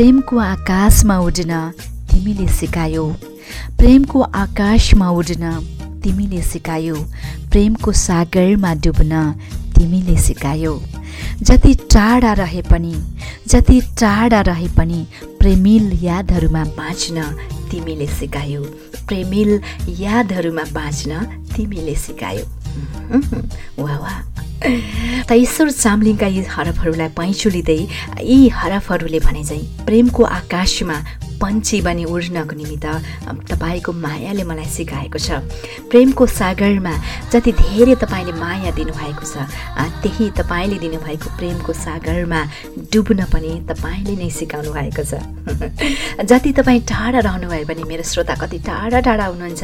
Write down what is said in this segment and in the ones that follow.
प्रेमको आकाशमा उड्न तिमीले सिकायो। प्रेमको आकाशमा उड्न तिमीले सिकायो। प्रेमको सागरमा डुब्न तिमीले सिकायो। जति टाढा रहे पनि जति टाढा रहे पनि प्रेमिल यादहरूमा बाँच्न तिमीले सिकायो। प्रेमिल यादहरूमा बाँच्न तिमीले सिकायो। वा वा त ईश्वर चामलिङका यी हरफहरूलाई पैँचुलिँदै यी हरफहरूले भने चाहिँ प्रेमको आकाशमा पन्छी बनी उड्नको निमित्त तपाईँको मायाले मलाई सिकाएको छ। प्रेमको सागरमा जति धेरै तपाईँले माया दिनुभएको छ त्यही तपाईँले दिनुभएको प्रेमको सागरमा डुब्न पनि तपाईँले नै सिकाउनु भएको छ। जति तपाईँ टाढा रहनुभयो भने मेरो श्रोता कति टाढा टाढा हुनुहुन्छ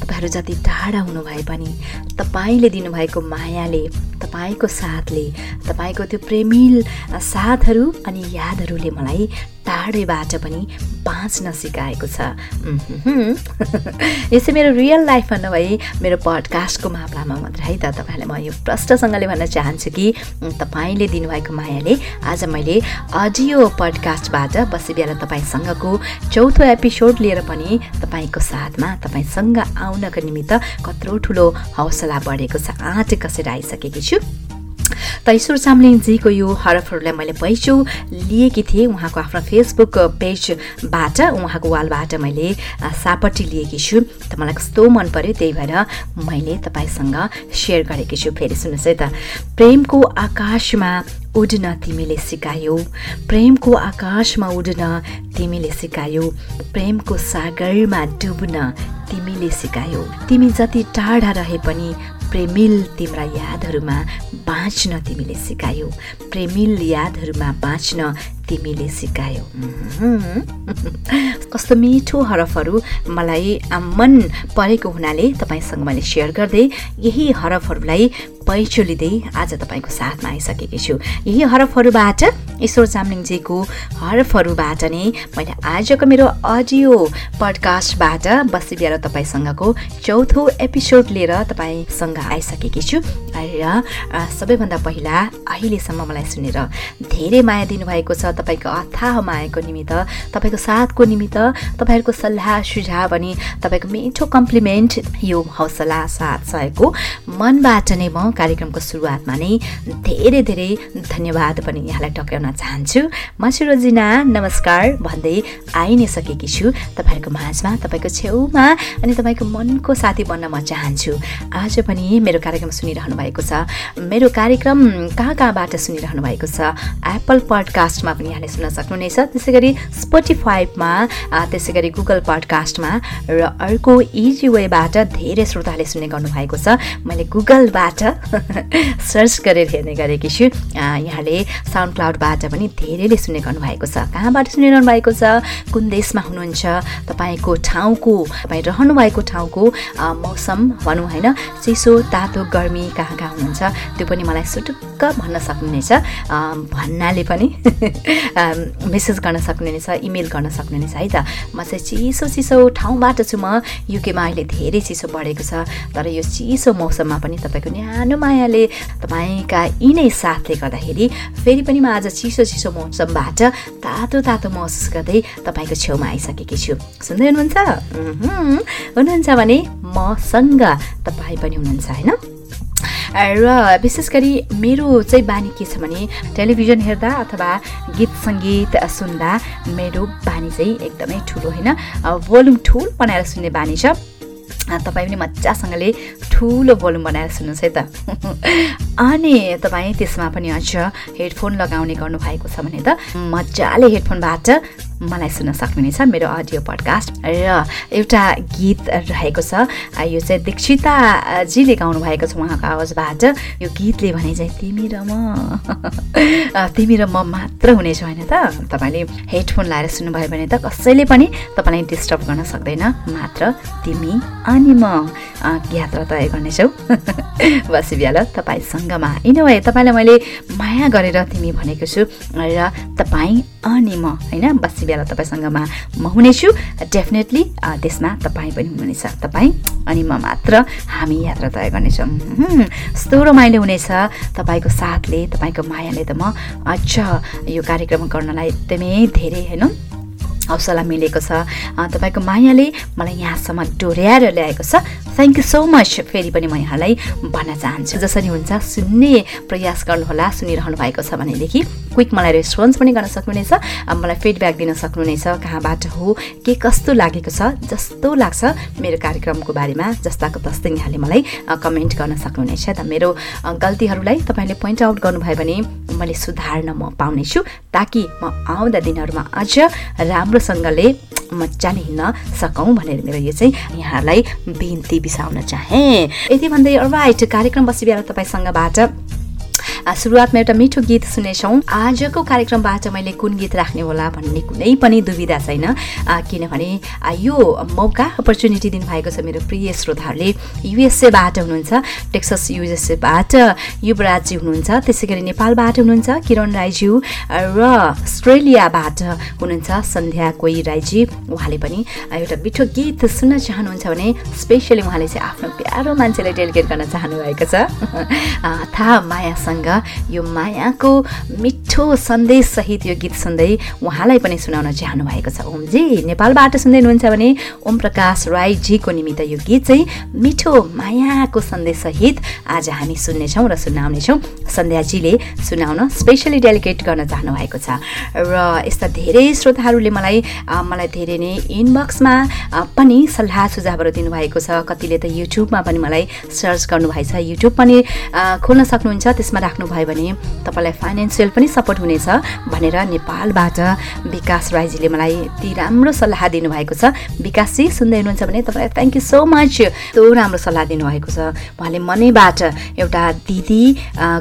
तपाईँहरू जति टाढा हुनुभए पनि तपाईँले दिनुभएको मायाले तपाईँको साथले तपाईँको त्यो प्रेमिल साथहरू अनि यादहरूले मलाई टाढैबाट पनि बाँच्न सिकाएको छ। यसै मेरो रियल लाइफमा नभए मेरो पडकास्टको मामलामा मात्र है त। तपाईँलाई म यो प्रष्टसँगले भन्न चाहन्छु कि तपाईँले दिनुभएको मायाले आज मैले अडियो पडकास्टबाट बसी बिहान तपाईँसँगको चौथो एपिसोड लिएर पनि तपाईँको साथमा तपाईँसँग आउनको निमित्त कत्रो ठुलो हौसला बढेको छ। आँट कसेर आइसकेकी छु? त चामलिङजीको यो हरफहरूलाई मैले पैसो लिएकी थिएँ। उहाँको आफ्नो फेसबुक पेजबाट उहाँको वालबाट मैले सापट्टि लिएकी छु। त मलाई कस्तो मन पऱ्यो त्यही भएर मैले तपाईँसँग सेयर गरेकी छु। फेरि सुन्नुहोस् है त। प्रेमको आकाशमा उड्न तिमीले सिकायौ। प्रेमको आकाशमा उड्न तिमीले सिकायौ। प्रेमको सागरमा डुब्न तिमीले सिकायौ। तिमी जति टाढा रहे पनि प्रेमिल तिम्रा यादहरूमा बाँच्न तिमीले सिकायौ। प्रेमिल यादहरूमा बाँच्न तिमीले सिकायौ। कस्तो मिठो हरफहरू मलाई मन परेको हुनाले तपाईँसँग मैले सेयर गर्दै यही हरफहरूलाई पैँचो लिँदै आज तपाईँको साथमा आइसकेकी छु। यही हरफहरूबाट ईश्वर चामलिङजीको हरफहरूबाट नै मैले आजको मेरो अडियो पडकास्टबाट बसी बिहार तपाईँसँगको चौथो एपिसोड लिएर तपाईँसँग आइसकेकी छु। र सबैभन्दा पहिला अहिलेसम्म मलाई सुनेर धेरै माया दिनुभएको छ। तपाईँको अथाह मायाको निमित्त तपाईँको साथको निमित्त तपाईँहरूको सल्लाह सुझाव अनि तपाईँको मिठो कम्प्लिमेन्ट यो हौसला साथ सहेको मनबाट नै म कार्यक्रमको सुरुवातमा नै धेरै धेरै धन्यवाद पनि यहाँलाई टक्राउन चाहन्छु। म रोजिना नमस्कार भन्दै आइ नै सकेकी छु तपाईँहरूको माझमा तपाईँको छेउमा अनि तपाईँको मनको साथी बन्न म चाहन्छु। आज पनि मेरो कार्यक्रम सुनिरहनु भएको छ। मेरो कार्यक्रम कहाँ कहाँबाट सुनिरहनु भएको छ? एप्पल पडकास्टमा पनि यहाँले सुन्न सक्नुहुनेछ। त्यसै गरी स्पोटिफाइभमा त्यसै गरी गुगल पडकास्टमा र अर्को इजी वेबाट धेरै श्रोताले सुन्ने गर्नुभएको छ। मैले गुगलबाट सर्च गरेर हेर्ने गरेकी छु। यहाँले साउन्ड क्लाउडबाट पनि धेरैले सुन्ने गर्नुभएको छ। कहाँबाट सुनिरहनु भएको छ? कुन देशमा हुनुहुन्छ? तपाईँको ठाउँको तपाईँ रहनुभएको ठाउँको मौसम भनौँ होइन? चिसो तातो गर्मी कहाँ कहाँ हुनुहुन्छ? त्यो पनि मलाई सुटुक्क भन्न सक्नुहुनेछ। भन्नाले पनि मेसेज गर्न सक्नुहुनेछ इमेल गर्न सक्नुहुनेछ है त? म चाहिँ चिसो चिसो ठाउँबाट छु म। युकेमा अहिले धेरै चिसो बढेको छ तर यो चिसो मौसममा पनि तपाईँको न्यानो मायाले तपाईँका यिनै साथले गर्दाखेरि फेरि पनि म आज चिसो चिसो मौसमबाट तातो तातो महसुस गर्दै तपाईँको छेउमा आइसकेकी छु। सुन्दै हुनुहुन्छ? हुनुहुन्छ भने मसँग तपाईँ पनि हुनुहुन्छ होइन? र विशेष गरी मेरो चाहिँ बानी के छ भने टेलिभिजन हेर्दा अथवा गीत सङ्गीत सुन्दा मेरो बानी चाहिँ एकदमै ठुलो होइन। भोल्युम ठुल बनाएर सुन्ने बानी छ। तपाईँ पनि मजासँगले ठुलो भोल्युम बनाएर सुन्नुहोस् है त। अनि तपाईँ त्यसमा पनि अझ हेडफोन लगाउने गर्नुभएको छ भने त मजाले हेडफोनबाट मलाई सुन्न सक्नुहुनेछ मेरो अडियो पडकास्ट र एउटा गीत रहेको छ। यो चाहिँ दीक्षिताजीले गाउनु भएको छ उहाँको आवाजबाट। यो गीतले भने चाहिँ तिमी र म। तिमी र म मात्र हुनेछ होइन त। तपाईँले हेडफोन लाएर सुन्नुभयो भने त कसैले पनि तपाईँलाई डिस्टर्ब गर्न सक्दैन। मात्र तिमी अनि म यात्रा तय गर्नेछौँ। बसी बिहाल तपाईँसँगमा वे तपाईँलाई मैले माया गरेर तिमी भनेको छु र तपाईँ अनि म होइन? बसी बिहाल तपाईँसँगमा म हुनेछु। डेफिनेटली त्यसमा तपाईँ पनि हुनुहुनेछ तपाईँ अनि म मात्र हामी यात्रा तय गर्नेछौँ। यस्तो रमाइलो हुनेछ। तपाईँको साथले तपाईँको मायाले त म अझ यो कार्यक्रम गर्नलाई एकदमै धेरै होइन? हौसला मिलेको छ। तपाईँको मायाले मलाई यहाँसम्म डोर्याएर ल्याएको छ। थ्याङ्क यू सो मच फेरि पनि म यहाँलाई भन्न चाहन्छु। जसरी हुन्छ सुन्ने प्रयास गर्नुहोला सुनिरहनु भएको छ भनेदेखि क्विक मलाई रेस्पोन्स पनि गर्न सक्नुहुनेछ। मलाई फिडब्याक दिन सक्नुहुनेछ। कहाँबाट हो? के कस्तो लागेको छ? जस्तो लाग्छ मेरो कार्यक्रमको बारेमा जस्ताको तस्तै यहाँले मलाई कमेन्ट गर्न सक्नुहुनेछ त मेरो गल्तीहरूलाई तपाईँले पोइन्ट आउट गर्नुभयो भने मैले सुधार्न म पाउनेछु ताकि म आउँदा दिनहरूमा अझ राम्रोसँगले मजाले हिँड्न सकौँ भनेर मेरो यो चाहिँ यहाँलाई बिन्ती बिसाउन चाहेँ। यति भन्दै राइट कार्यक्रम बसी बेला तपाईँसँगबाट सुरुवातमा एउटा मिठो गीत सुनेछौँ। आजको कार्यक्रमबाट मैले कुन गीत राख्ने होला भन्ने कुनै पनि दुविधा छैन। किनभने यो मौका अपर्च्युनिटी दिनुभएको छ मेरो प्रिय श्रोताहरूले। युएसएबाट हुनुहुन्छ टेक्सस युएसएबाट युवराजी हुनुहुन्छ त्यसै गरी नेपालबाट हुनुहुन्छ किरण राईज्यू र अस्ट्रेलियाबाट हुनुहुन्छ सन्ध्या कोही राईजी। उहाँले पनि एउटा मिठो गीत सुन्न चाहनुहुन्छ भने स्पेसली उहाँले चाहिँ आफ्नो प्यारो मान्छेलाई डेलिकेट गर्न चाहनुभएको छ। थाहा मायासँग यो मायाको मिठो सन्देशसहित यो गीत सुन्दै उहाँलाई पनि सुनाउन चाहनु भएको छ। ओमजी नेपालबाट सुन्दै हुनुहुन्छ भने ओम प्रकाश राईजीको निमित्त यो गीत चाहिँ मिठो मायाको सन्देशसहित आज हामी सुन्नेछौँ र सुनाउनेछौँ। सन्ध्याजीले सुनाउन स्पेसली डेलिकेट गर्न चाहनु भएको छ। र यस्ता धेरै श्रोताहरूले मलाई मलाई धेरै नै इनबक्समा पनि सल्लाह सुझावहरू दिनुभएको छ। कतिले त युट्युबमा पनि मलाई सर्च गर्नुभएछ। युट्युब पनि खोल्न सक्नुहुन्छ। त्यसमा राख्नु भयो भने तपाईँलाई फाइनेन्सियल पनि सपोर्ट हुनेछ भनेर नेपालबाट विकास राईजीले मलाई यति राम्रो सल्लाह दिनुभएको छ। विकासजी सुन्दै हुनुहुन्छ भने तपाईँलाई थ्याङ्क यू सो मच यस्तो राम्रो सल्लाह दिनुभएको छ। उहाँले मनैबाट एउटा दिदी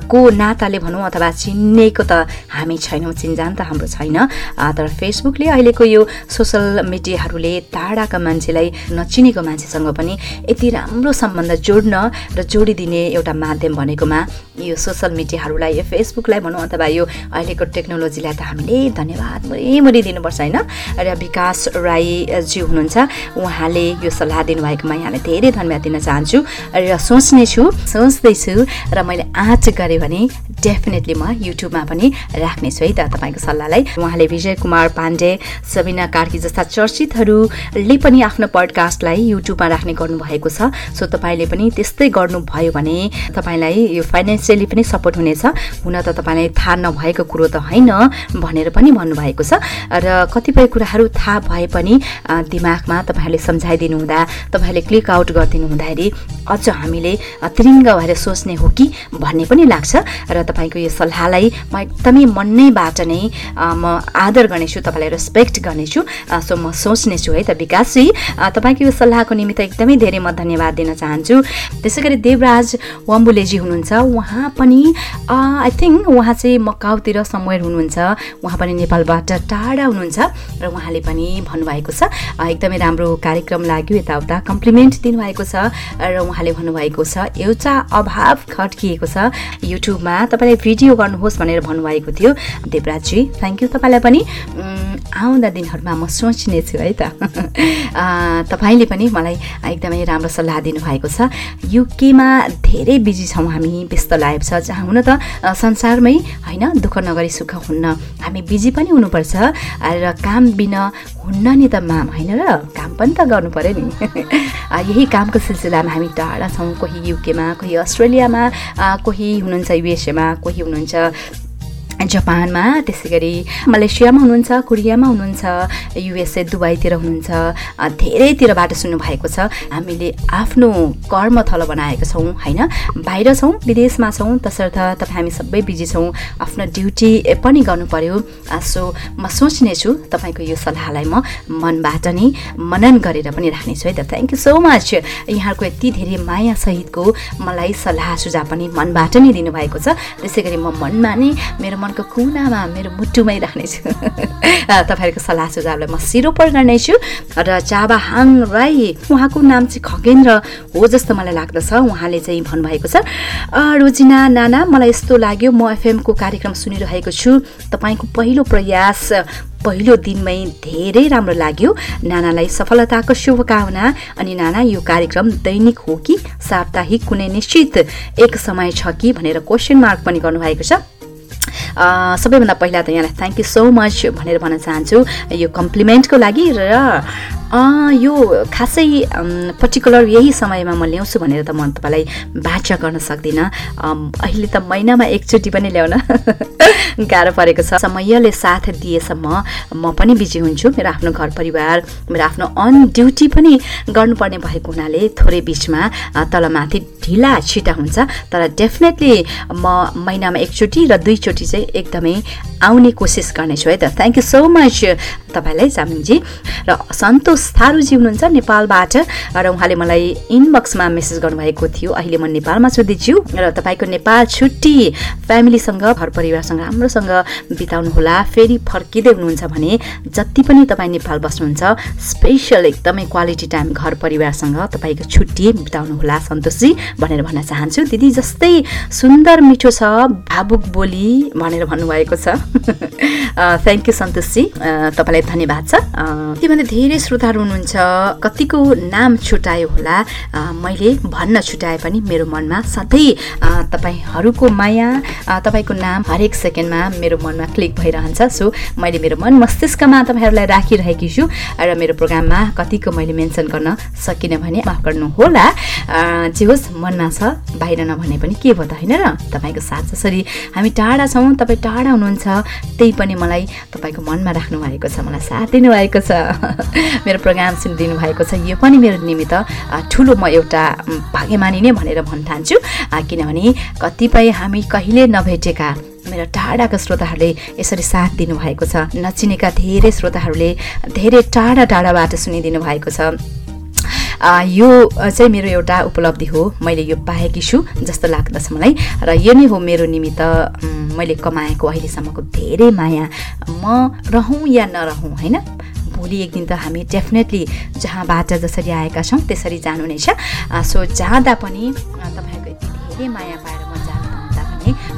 को नाताले भनौँ अथवा चिन्नेको त हामी छैनौँ चिन्जान त हाम्रो छैन। तर फेसबुकले अहिलेको यो सोसल मिडियाहरूले टाढाका मान्छेलाई नचिनेको मान्छेसँग पनि यति राम्रो सम्बन्ध जोड्न र जोडिदिने एउटा माध्यम भनेकोमा यो सोसल मिडिया साथीहरूलाई यो फेसबुकलाई भनौँ अथवा यो अहिलेको टेक्नोलोजीलाई त हामीले धन्यवाद मुरी दिनुपर्छ होइन? र विकास राईजी हुनुहुन्छ उहाँले यो सल्लाह दिनुभएकोमा यहाँलाई धेरै धन्यवाद दिन चाहन्छु र सोच्ने छु सोच्दैछु र मैले आँट गरेँ भने डेफिनेटली म युट्युबमा पनि राख्नेछु है त तपाईँको सल्लाहलाई। उहाँले विजय कुमार पाण्डे सबिना कार्की जस्ता चर्चितहरूले पनि आफ्नो पडकास्टलाई युट्युबमा राख्ने गर्नुभएको छ। सो तपाईँले पनि त्यस्तै गर्नुभयो भने तपाईँलाई यो फाइनेन्सियली पनि सपोर्ट हुने हुनेछ। हुन त तपाईँलाई थाहा नभएको कुरो त होइन भनेर पनि भन्नुभएको छ। र कतिपय कुराहरू थाहा भए पनि दिमागमा तपाईँहरूले सम्झाइदिनु हुँदा तपाईँहरूले क्लिक आउट गरिदिनु हुँदाखेरि अझ हामीले त्रिङ्ग भएर सोच्ने हो कि भन्ने पनि लाग्छ। र तपाईँको यो सल्लाहलाई म एकदमै मन्नैबाट नै म आदर गर्नेछु तपाईँलाई रेस्पेक्ट गर्नेछु। सो म सोच्नेछु है त विकासजी। तपाईँको यो सल्लाहको निमित्त एकदमै धेरै म धन्यवाद दिन चाहन्छु। त्यसै गरी देवराज वम्बुलेजी हुनुहुन्छ। उहाँ पनि आई थिङ्क उहाँ चाहिँ मकाउतिर समवेयर हुनुहुन्छ। उहाँ पनि नेपालबाट टाढा हुनुहुन्छ र उहाँले पनि भन्नुभएको छ। एकदमै राम्रो कार्यक्रम लाग्यो यताउता कम्प्लिमेन्ट दिनुभएको छ र उहाँले भन्नुभएको छ एउटा अभाव खड्किएको छ। युट्युबमा तपाईँले भिडियो गर्नुहोस् भनेर भन्नुभएको थियो। देवराजी थ्याङ्क यू तपाईँलाई पनि। आउँदा दिनहरूमा म सोच्ने छु है त। तपाईँले पनि मलाई एकदमै राम्रो सल्लाह दिनुभएको छ। युकेमा धेरै बिजी छौँ हामी व्यस्त लाइफ छ जहाँ त संसारमै होइन दुःख नगरी सुख हुन्न हामी बिजी पनि हुनुपर्छ। र काम बिना हुन्न नि त माम होइन र? काम पनि त गर्नु पऱ्यो नि। यही कामको सिलसिलामा हामी टाढा छौँ कोही युकेमा कोही अस्ट्रेलियामा कोही हुनुहुन्छ युएसएमा कोही हुनुहुन्छ जापानमा त्यसै गरी मलेसियामा हुनुहुन्छ कोरियामा हुनुहुन्छ युएसए दुबईतिर हुनुहुन्छ धेरैतिरबाट सुन्नुभएको छ। हामीले आफ्नो कर्मथलो बनाएको छौँ होइन? बाहिर छौँ विदेशमा छौँ तसर्थ तपाईँ हामी सबै बिजी छौँ आफ्नो ड्युटी पनि गर्नु पर्यो सो म सोच्ने छु तपाईँको यो सल्लाहलाई म मनबाट नै मनन गरेर पनि राख्नेछु है त। थ्याङ्क यू सो मच यहाँहरूको यति धेरै मायासहितको मलाई सल्लाह सुझाव पनि मनबाट नै दिनुभएको छ। त्यसै गरी म मनमा नै मेरो मनको कुनामा मेरो मुटुमै राख्नेछु तपाईँहरूको सल्लाह सुझावलाई म सिरोपर गर्नेछु। र चाबाहाङ राई उहाँको नाम चाहिँ खगेन्द्र हो जस्तो मलाई लाग्दछ उहाँले चाहिँ भन्नुभएको छ। रोजिना नाना मलाई यस्तो लाग्यो म एफएमको कार्यक्रम सुनिरहेको छु। तपाईँको पहिलो प्रयास पहिलो दिनमै धेरै राम्रो लाग्यो। नानालाई सफलताको शुभकामना। अनि नाना यो कार्यक्रम दैनिक हो कि साप्ताहिक कुनै निश्चित? एक समय छ कि भनेर क्वेसन मार्क पनि गर्नुभएको छ। सबैभन्दा पहिला त यहाँलाई थ्याङ्क यू सो मच भनेर भन्न चाहन्छु। यो कम्प्लिमेन्टको लागि र यो खासै पर्टिकुलर यही समयमा म ल्याउँछु भनेर त म तपाईँलाई बाचा गर्न सक्दिनँ। अहिले त महिनामा एकचोटि पनि ल्याउन गाह्रो परेको छ। समयले साथ दिएसम्म म पनि बिजी हुन्छु। मेरो आफ्नो घर परिवार मेरो आफ्नो अन ड्युटी पनि गर्नुपर्ने भएको हुनाले थोरै बिचमा तलमाथि ढिला छिटा हुन्छ। तर डेफिनेटली म महिनामा एकचोटि र दुईचोटि चाहिँ एकदमै आउने कोसिस गर्नेछु है त। थ्याङ्क यू सो मच तपाईँलाई जामिङजी र सन्तोष थारूजी हुनुहुन्छ नेपालबाट र उहाँले मलाई इनबक्समा मेसेज गर्नुभएको थियो। अहिले म नेपालमा छु दिज्यू र तपाईँको नेपाल छुट्टी फ्यामिलीसँग घर परिवारसँग राम्रोसँग बिताउनुहोला। फेरि फर्किँदै हुनुहुन्छ भने जति पनि तपाईँ नेपाल बस्नुहुन्छ स्पेसल एकदमै क्वालिटी टाइम घर परिवारसँग तपाईँको छुट्टी बिताउनुहोला सन्तोषजी भनेर भन्न चाहन्छु। दिदी जस्तै सुन्दर मिठो छ भावुक बोली भनेर भन्नुभएको छ। थ्याङ्क यू सन्तोषजी। तपाईँलाई धन्यवाद छ। त्योभन्दा धेरै श्रोताहरू हुनुहुन्छ। कतिको नाम छुट्यायो होला। मैले भन्न छुट्याए पनि मेरो मनमा सधैँ तपाईँहरूको माया तपाईँको नाम हरेक सेकेन्डमा मेरो मनमा क्लिक भइरहन्छ। सो मैले मेरो मन मस्तिष्कमा तपाईँहरूलाई राखिरहेकी छु र मेरो प्रोग्राममा कतिको मैले मेन्सन गर्न सकिनँ भने माफ गर्नु होला। जे होस् मनमा छ बाहिर नभने पनि के भयो त होइन र? तपाईँको साथ जसरी हामी टाढा छौँ तपाईँ टाढा हुनुहुन्छ त्यही पनि मलाई तपाईँको मनमा राख्नु भएको छ मलाई साथ दिनुभएको छ। मेरो प्रोग्राम सुनिदिनु भएको छ। यो पनि मेरो निमित्त ठुलो म एउटा भाग्यमानी नै भनेर भन्न ठान्छु। किनभने कतिपय हामी कहिले नभेटेका मेरो टाढाका श्रोताहरूले यसरी साथ दिनुभएको छ। नचिनेका धेरै श्रोताहरूले धेरै टाढा टाढाबाट सुनिदिनु भएको छ। यो चाहिँ मेरो एउटा उपलब्धि हो। मैले यो पाएकी छु जस्तो लाग्दछ मलाई। र यो नै हो मेरो निमित्त मैले कमाएको अहिलेसम्मको धेरै माया। म रहँ या नरहँ होइन? भोलि एक दिन त हामी डेफिनेटली जहाँबाट जसरी आएका छौँ त्यसरी जानु नै छ सो जाँदा पनि तपाईँहरूको यति धेरै माया पाएर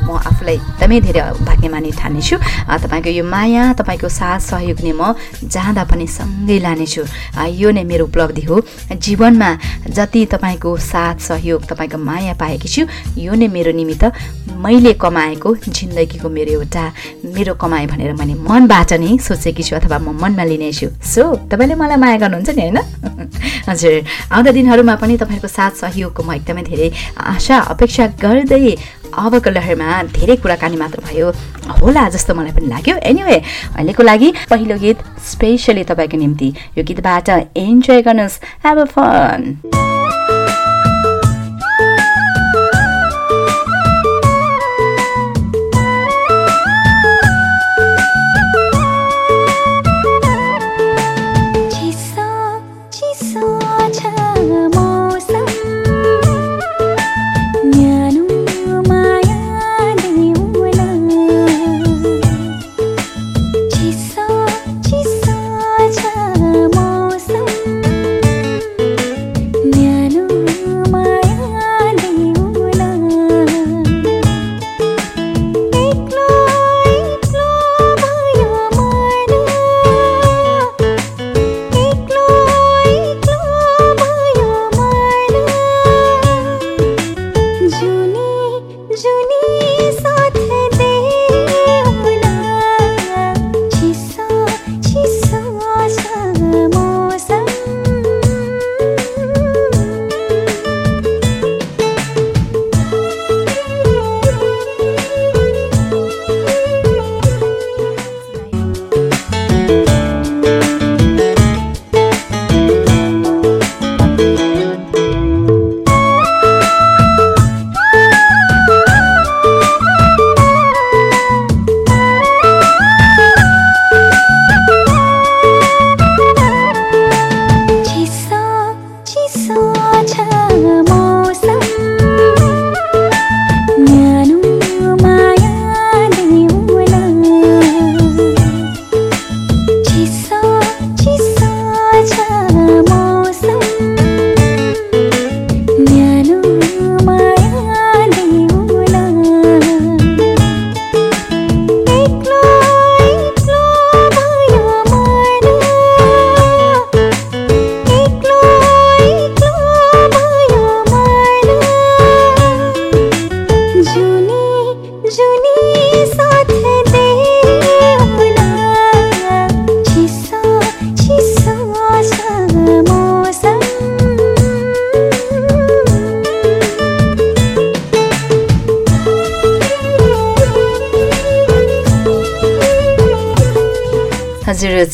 म आफूलाई एकदमै धेरै भाग्यमानी ठान्नेछु तपाईँको यो माया तपाईँको साथ सहयोग नै म जाँदा पनि सँगै लानेछु। यो नै मेरो उपलब्धि हो। जीवनमा जति तपाईँको साथ सहयोग तपाईँको माया पाएकी छु यो नै मेरो निमित्त मैले कमाएको जिन्दगीको मेरो एउटा मेरो कमाइ भनेर मैले मनबाट नै सोचेकी छु अथवा म मनमा लिनेछु। सो तपाईँले मलाई माया गर्नुहुन्छ नि होइन? हजुर। आउँदा दिनहरूमा पनि तपाईँहरूको साथ सहयोगको म एकदमै धेरै आशा अपेक्षा गर्दै अबको लहरमा धेरै कुराकानी मात्र भयो होला जस्तो मलाई पनि लाग्यो। एनिवे अहिलेको लागि पहिलो गीत स्पेसली तपाईँको निम्ति। यो गीतबाट इन्जोय गर्नुहोस्। हेभ अ फन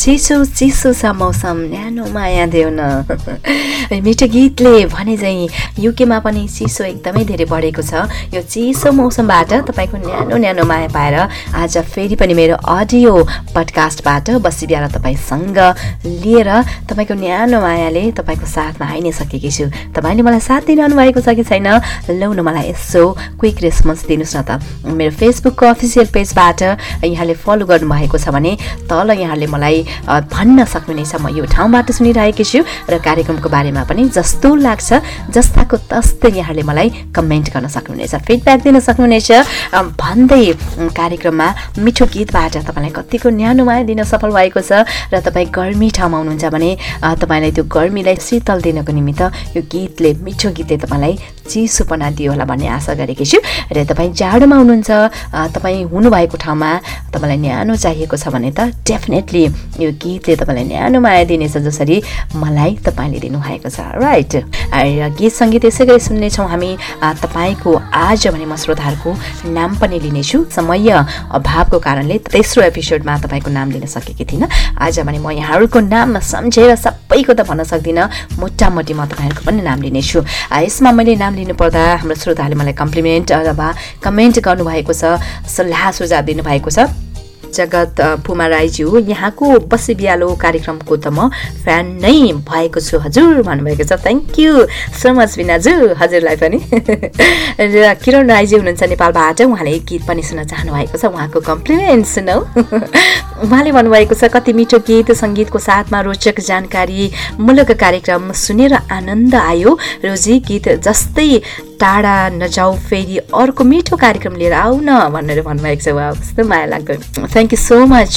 चिसो चिसो छ मौसम न्यानो माया देऊ न मिठो गीतले भने चाहिँ युकेमा पनि चिसो एकदमै धेरै बढेको छ। यो चिसो मौसमबाट तपाईँको न्यानो न्यानो माया पाएर आज फेरि पनि मेरो अडियो पडकास्टबाट बसी बिहान तपाईँसँग लिएर तपाईँको न्यानो मायाले तपाईँको साथमा आइ नै सकेकी छु। तपाईँले मलाई साथ दिइरहनु भएको छ कि छैन? न मलाई यसो क्विक रेस्पोन्स दिनुहोस् न त। मेरो फेसबुकको अफिसियल पेजबाट यहाँले फलो गर्नुभएको छ भने तल यहाँले मलाई भन्न सक्नुहुनेछ म यो ठाउँबाट सुनिरहेकी छु र कार्यक्रमको बारेमा पनि जस्तो लाग्छ जस्ताको तस्तै यहाँले मलाई कमेन्ट गर्न सक्नुहुनेछ फिडब्याक दिन सक्नुहुनेछ। भन्दै कार्यक्रममा मिठो गीतबाट तपाईँलाई कतिको न्यानो माया दिन सफल भएको छ र तपाईँ गर्मी ठाउँमा हुनुहुन्छ भने तपाईँलाई त्यो गर्मीलाई शीतल दिनको निमित्त यो गीतले मिठो गीतले तपाईँलाई चिसोपना दियो होला भन्ने आशा गरेकी छु। र तपाईँ जाडोमा हुनुहुन्छ तपाईँ हुनुभएको ठाउँमा तपाईँलाई न्यानो चाहिएको छ भने त डेफिनेटली यो गीतले तपाईँलाई न्यानो माया दिनेछ जसरी मलाई तपाईँले दिनुभएको छ राइट र गीत सङ्गीत यसै गरी सुन्नेछौँ हामी। तपाईँको आज भने म श्रोताहरूको नाम पनि लिनेछु। समय अभावको कारणले तेस्रो एपिसोडमा तपाईँको नाम लिन सकेकी थिइनँ। आज भने म यहाँहरूको नाम सम्झेर सबैको त भन्न सक्दिनँ। मोटामोटी म तपाईँहरूको पनि नाम लिनेछु। यसमा मैले नाम लिनुपर्दा हाम्रो श्रोताहरूले मलाई कम्प्लिमेन्ट अथवा कमेन्ट गर्नुभएको छ सल्लाह सुझाव दिनुभएको छ। जगत पुमा राईज्यू यहाँको बसी बिहालो कार्यक्रमको त म फ्यान नै भएको छु हजुर भन्नुभएको छ। थ्याङ्क यू सो मच बिनाजु हजुरलाई पनि। र किरण राईजी हुनुहुन्छ नेपालबाट। उहाँले गीत पनि सुन्न चाहनुभएको छ। उहाँको कम्प्लिमेन्ट सुनौ। उहाँले भन्नुभएको छ कति मिठो गीत सङ्गीतको साथमा रोचक जानकारी मूलक कार्यक्रम सुनेर आनन्द आयो। रोजी गीत जस्तै टाढा नजाऊ फेरि अर्को मिठो कार्यक्रम लिएर आऊ न भनेर भन्नुभएको छ उहाँ। कस्तो माया लाग्दो। Thank you so much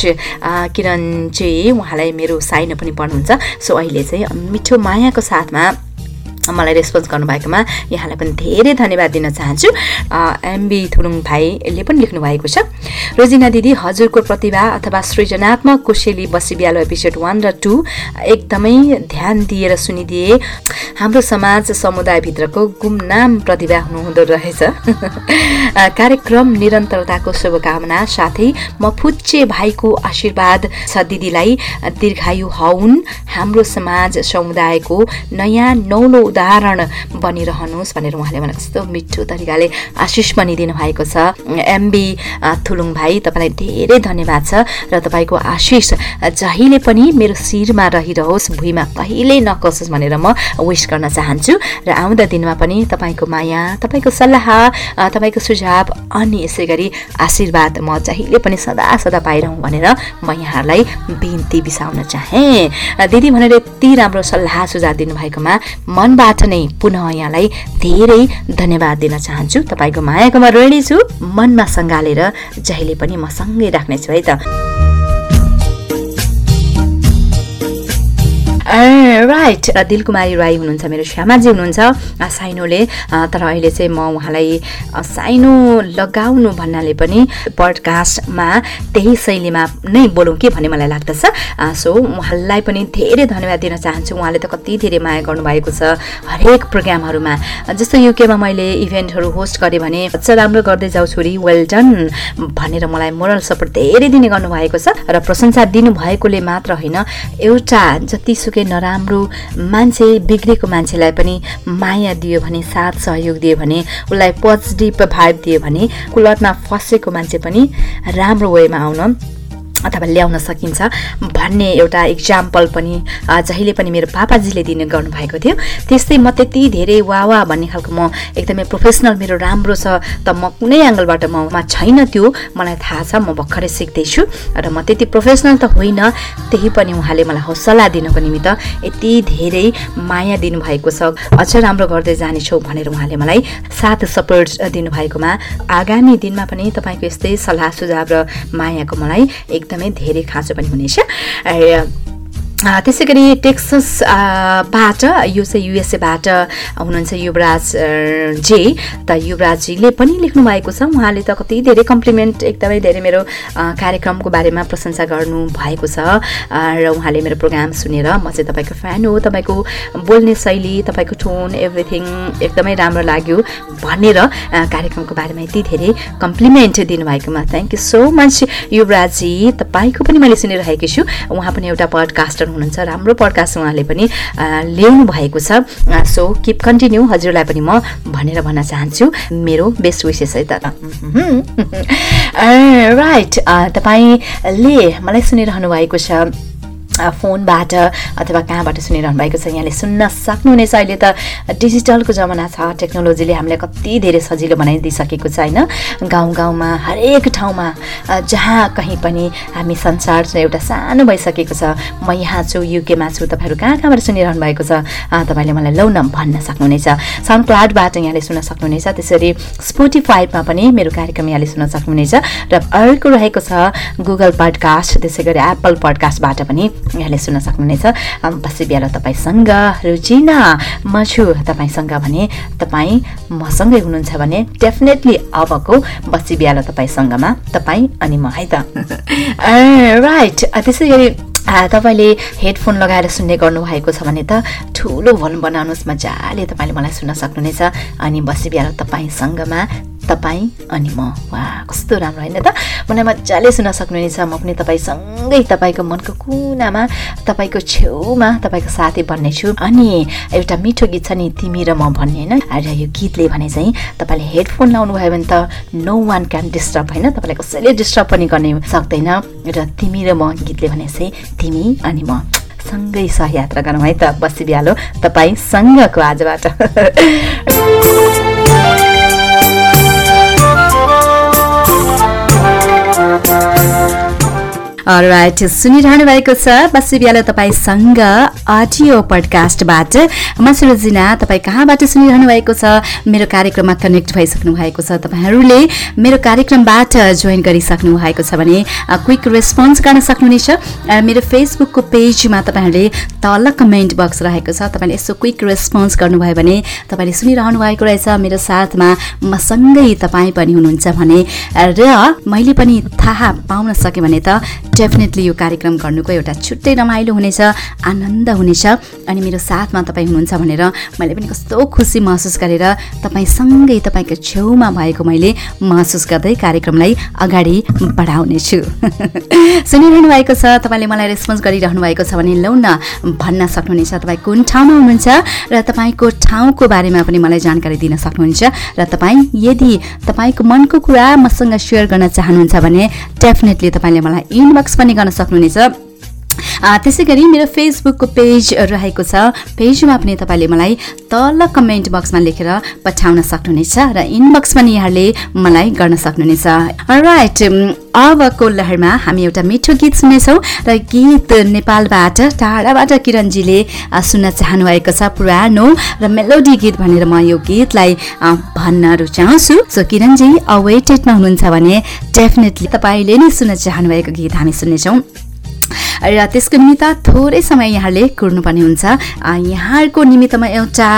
Kiran चाहिँ उहाँलाई मेरो साइनो पनि पढ्नुहुन्छ। सो अहिले चाहिँ मिठो मायाको साथमा मलाई रेस्पोन्स गर्नुभएकोमा यहाँलाई पनि धेरै धन्यवाद दिन चाहन्छु। एमबी थुलुङ भाइले पनि लेख्नु भएको छ। रोजिना दिदी हजुरको प्रतिभा अथवा सृजनात्मक कोसेली बसी बिहालो एपिसोड वान र टू एकदमै ध्यान दिएर सुनिदिए। हाम्रो समाज समुदायभित्रको गुमनाम प्रतिभा हुनुहुँदो रहेछ। कार्यक्रम निरन्तरताको शुभकामना साथै म फुच्चे भाइको आशीर्वाद छ दिदीलाई दीर्घायु हौन्। हाम्रो समाज समुदायको नयाँ नौलो उदाहरण बनिरहनुहोस् भनेर उहाँले मलाई कस्तो मिठो तरिकाले आशिष पनि दिनुभएको छ। एमबी थुलुङ भाइ तपाईँलाई धेरै धन्यवाद छ र तपाईँको आशिष जहिले पनि मेरो शिरमा रहिरहोस् भुइँमा कहिल्यै नकसोस् भनेर म विस गर्न चाहन्छु र आउँदा दिनमा पनि तपाईँको माया तपाईँको सल्लाह तपाईँको सुझाव अनि यसै गरी आशीर्वाद म जहिले पनि सदा सदा पाइरहँ भनेर म यहाँहरूलाई बिन्ती बिसाउन चाहेँ। दिदी भनेर यति राम्रो सल्लाह सुझाव दिनुभएकोमा मनबाट बाट नै पुनः यहाँलाई धेरै धन्यवाद दिन चाहन्छु। तपाईँको मायाको म ऋणी छु। मनमा सङ्घालेर जहिले पनि म सँगै राख्नेछु है त। राइट दिलकुमारी राई हुनुहुन्छ मेरो श्यामाजी हुनुहुन्छ साइनोले तर अहिले चाहिँ म उहाँलाई साइनो लगाउनु भन्नाले पनि पडकास्टमा त्यही शैलीमा नै बोलौँ कि भन्ने मलाई लाग्दछ। सो उहाँलाई पनि धेरै धन्यवाद दिन चाहन्छु। उहाँले त कति धेरै माया गर्नुभएको छ हरेक प्रोग्रामहरूमा। जस्तो युकेमा मैले इभेन्टहरू होस्ट गरेँ भने राम्रो गर्दै जाऊ छोरी वेल डन भनेर मलाई मोरल सपोर्ट धेरै दिने गर्नुभएको छ। र प्रशंसा दिनुभएकोले मात्र होइन एउटा जतिसुकै पटक्कै नराम्रो मान्छे बिग्रेको मान्छेलाई पनि माया दियो भने साथ सहयोग दियो भने उसलाई पोजिटिभ भाइब दियो भने कुलतमा फसेको मान्छे पनि राम्रो वेमा आउन अथवा ल्याउन सकिन्छ। भन्ने एउटा इक्जाम्पल पनि जहिले पनि मेरो पापाजीले दिने गर्नुभएको थियो। त्यस्तै म त्यति धेरै वा वा भन्ने खालको म एकदमै प्रोफेसनल मेरो राम्रो छ त म कुनै एङ्गलबाट ममा छैन त्यो मलाई थाहा छ म भर्खरै सिक्दैछु। र म त्यति प्रोफेसनल त होइन त्यही पनि उहाँले मलाई हौसला दिनको निमित्त यति धेरै माया दिनुभएको छ। अझ राम्रो गर्दै जानेछौ भनेर उहाँले मलाई साथ सपोर्ट दिनुभएकोमा आगामी दिनमा पनि तपाईँको यस्तै सल्लाह सुझाव र मायाको मलाई एक एकदमै धेरै खाँचो पनि हुनेछ। त्यसै गरी टेक्ससबाट यो चाहिँ युएसएबाट हुनुहुन्छ युवराज जे। त युवराजजीले पनि लेख्नु भएको छ। उहाँले त कति धेरै कम्प्लिमेन्ट एकदमै धेरै मेरो कार्यक्रमको बारेमा प्रशंसा गर्नु भएको छ। र उहाँले मेरो प्रोग्राम सुनेर म चाहिँ तपाईँको फ्यान हो तपाईँको बोल्ने शैली तपाईँको टोन एभ्रिथिङ एकदमै राम्रो लाग्यो भनेर कार्यक्रमको बारेमा यति धेरै कम्प्लिमेन्ट दिनुभएकोमा thank you so much Yuvrajji तपाईँको पनि मैले सुनिरहेकी छु। उहाँ पनि एउटा पडकास्टर हुनुहुन्छ राम्रो पडकास्ट उहाँले पनि ल्याउनु भएको छ। सो किप कन्टिन्यू हजुरलाई पनि म भनेर भन्न चाहन्छु। मेरो बेस्ट विसेस है त। राइट तपाईँले मलाई सुनिरहनु भएको छ। फोनबाट अथवा कहाँबाट सुनिरहनु भएको छ यहाँले सुन्न सक्नुहुनेछ। अहिले त डिजिटलको जमाना छ टेक्नोलोजीले हामीलाई कति धेरै सजिलो बनाइदिइसकेको छ होइन? गाउँ गाउँमा हरेक ठाउँमा जहाँ कहीँ पनि हामी संसार एउटा सानो भइसकेको छ। म यहाँ छु युकेमा छु तपाईँहरू कहाँ कहाँबाट सुनिरहनु भएको छ? तपाईँले मलाई लौ न भन्न सक्नुहुनेछ। साउन्ड क्लाउडबाट यहाँले सुन्न सक्नुहुनेछ त्यसरी स्पोटिफाइभमा पनि मेरो कार्यक्रम यहाँले सुन्न सक्नुहुनेछ। र अर्को रहेको छ गुगल पडकास्ट त्यसै गरी एप्पल पडकास्टबाट पनि यहाँले सुन्न सक्नुहुनेछ। बसी बिहान तपाईँसँग रुचिना म छु तपाईँसँग भने तपाईँ मसँगै हुनुहुन्छ भने डेफिनेटली अबको बसी बिहान तपाईँसँगमा तपाईँ अनि म है त। राइट त्यसै गरी तपाईँले हेडफोन लगाएर सुन्ने गर्नुभएको छ भने त ठुलो भोल्युम बनाउनुहोस् मजाले तपाईँले मलाई सुन्न सक्नुहुनेछ। अनि बसी बिहान तपाईँसँगमा तपाईँ अनि म। वा कस्तो राम्रो होइन त। मलाई मजाले सुन्न सक्नुहुनेछ। म पनि तपाईँसँगै तपाईँको मनको कुनामा तपाईँको छेउमा तपाईँको साथी बन्नेछु अनि एउटा मिठो गीत छ नि तिमी र म भन्ने होइन। र यो गीतले भने चाहिँ तपाईँले हेडफोन लाउनु भयो भने त नो वान क्यान डिस्टर्ब होइन। तपाईँलाई कसैले डिस्टर्ब पनि गर्ने सक्दैन। र तिमी र म गीतले भने चाहिँ तिमी अनि म। सँगै सहयात्रा गरौँ है त बसी बिहालो। तपाईँसँगको आजबाट। राइट सुनिरहनु भएको छ बसी बिहालो तपाईँसँग अडियो पडकास्टबाट। म सुरजिना तपाईँ कहाँबाट सुनिरहनु भएको छ? मेरो कार्यक्रममा कनेक्ट भइसक्नु भएको छ। तपाईँहरूले मेरो कार्यक्रमबाट जोइन गरिसक्नु भएको छ भने क्विक रेस्पोन्स गर्न सक्नुहुनेछ। मेरो फेसबुकको पेजमा तपाईँहरूले तल कमेन्ट बक्स रहेको छ। तपाईँले यसो क्विक रेस्पोन्स गर्नुभयो भने तपाईँले सुनिरहनु भएको रहेछ। मेरो साथमा मसँगै तपाईँ पनि हुनुहुन्छ भने र मैले पनि थाहा पाउन सकेँ भने त डेफिनेटली यो कार्यक्रम गर्नुको एउटा छुट्टै रमाइलो हुनेछ आनन्द हुनेछ अनि मेरो साथमा तपाईँ हुनुहुन्छ भनेर मैले पनि कस्तो खुसी महसुस गरेर तपाईँसँगै तपाईँको छेउमा भएको मैले महसुस गर्दै कार्यक्रमलाई अगाडि बढाउनेछु। सुनिरहनु भएको छ तपाईँले मलाई रेस्पोन्स गरिरहनु भएको छ भने लौ न भन्न सक्नुहुनेछ तपाईँ कुन ठाउँमा हुनुहुन्छ र तपाईँको ठाउँको बारेमा पनि मलाई जानकारी दिन सक्नुहुन्छ र तपाईँ यदि तपाईँको मनको कुरा मसँग सेयर गर्न चाहनुहुन्छ भने डेफिनेटली तपाईँले मलाई इनबक्स पनि गर्न सक्नुहुनेछ। त्यसै गरी मेरो फेसबुकको पेज रहेको छ। पेजमा पनि तपाईँले मलाई तल कमेन्ट बक्समा लेखेर पठाउन सक्नुहुनेछ र इनबक्स पनि यहाँले मलाई गर्न सक्नुहुनेछ। राइट अबको लहरमा हामी एउटा मिठो गीत सुन्नेछौँ र गीत नेपालबाट टाढाबाट किरणजीले सुन्न चाहनुभएको छ पुरानो र मेलोडी गीत भनेर म यो गीतलाई भन्न रुचाउँछु। सो किरणजी अवेटेडमा हुनुहुन्छ भने डेफिनेटली तपाईँले नै सुन्न चाहनुभएको गीत हामी सुन्नेछौँ। र त्यसको निमित्त थोरै समय यहाँले कुर्नुपर्ने हुन्छ। यहाँको निमित्तमा एउटा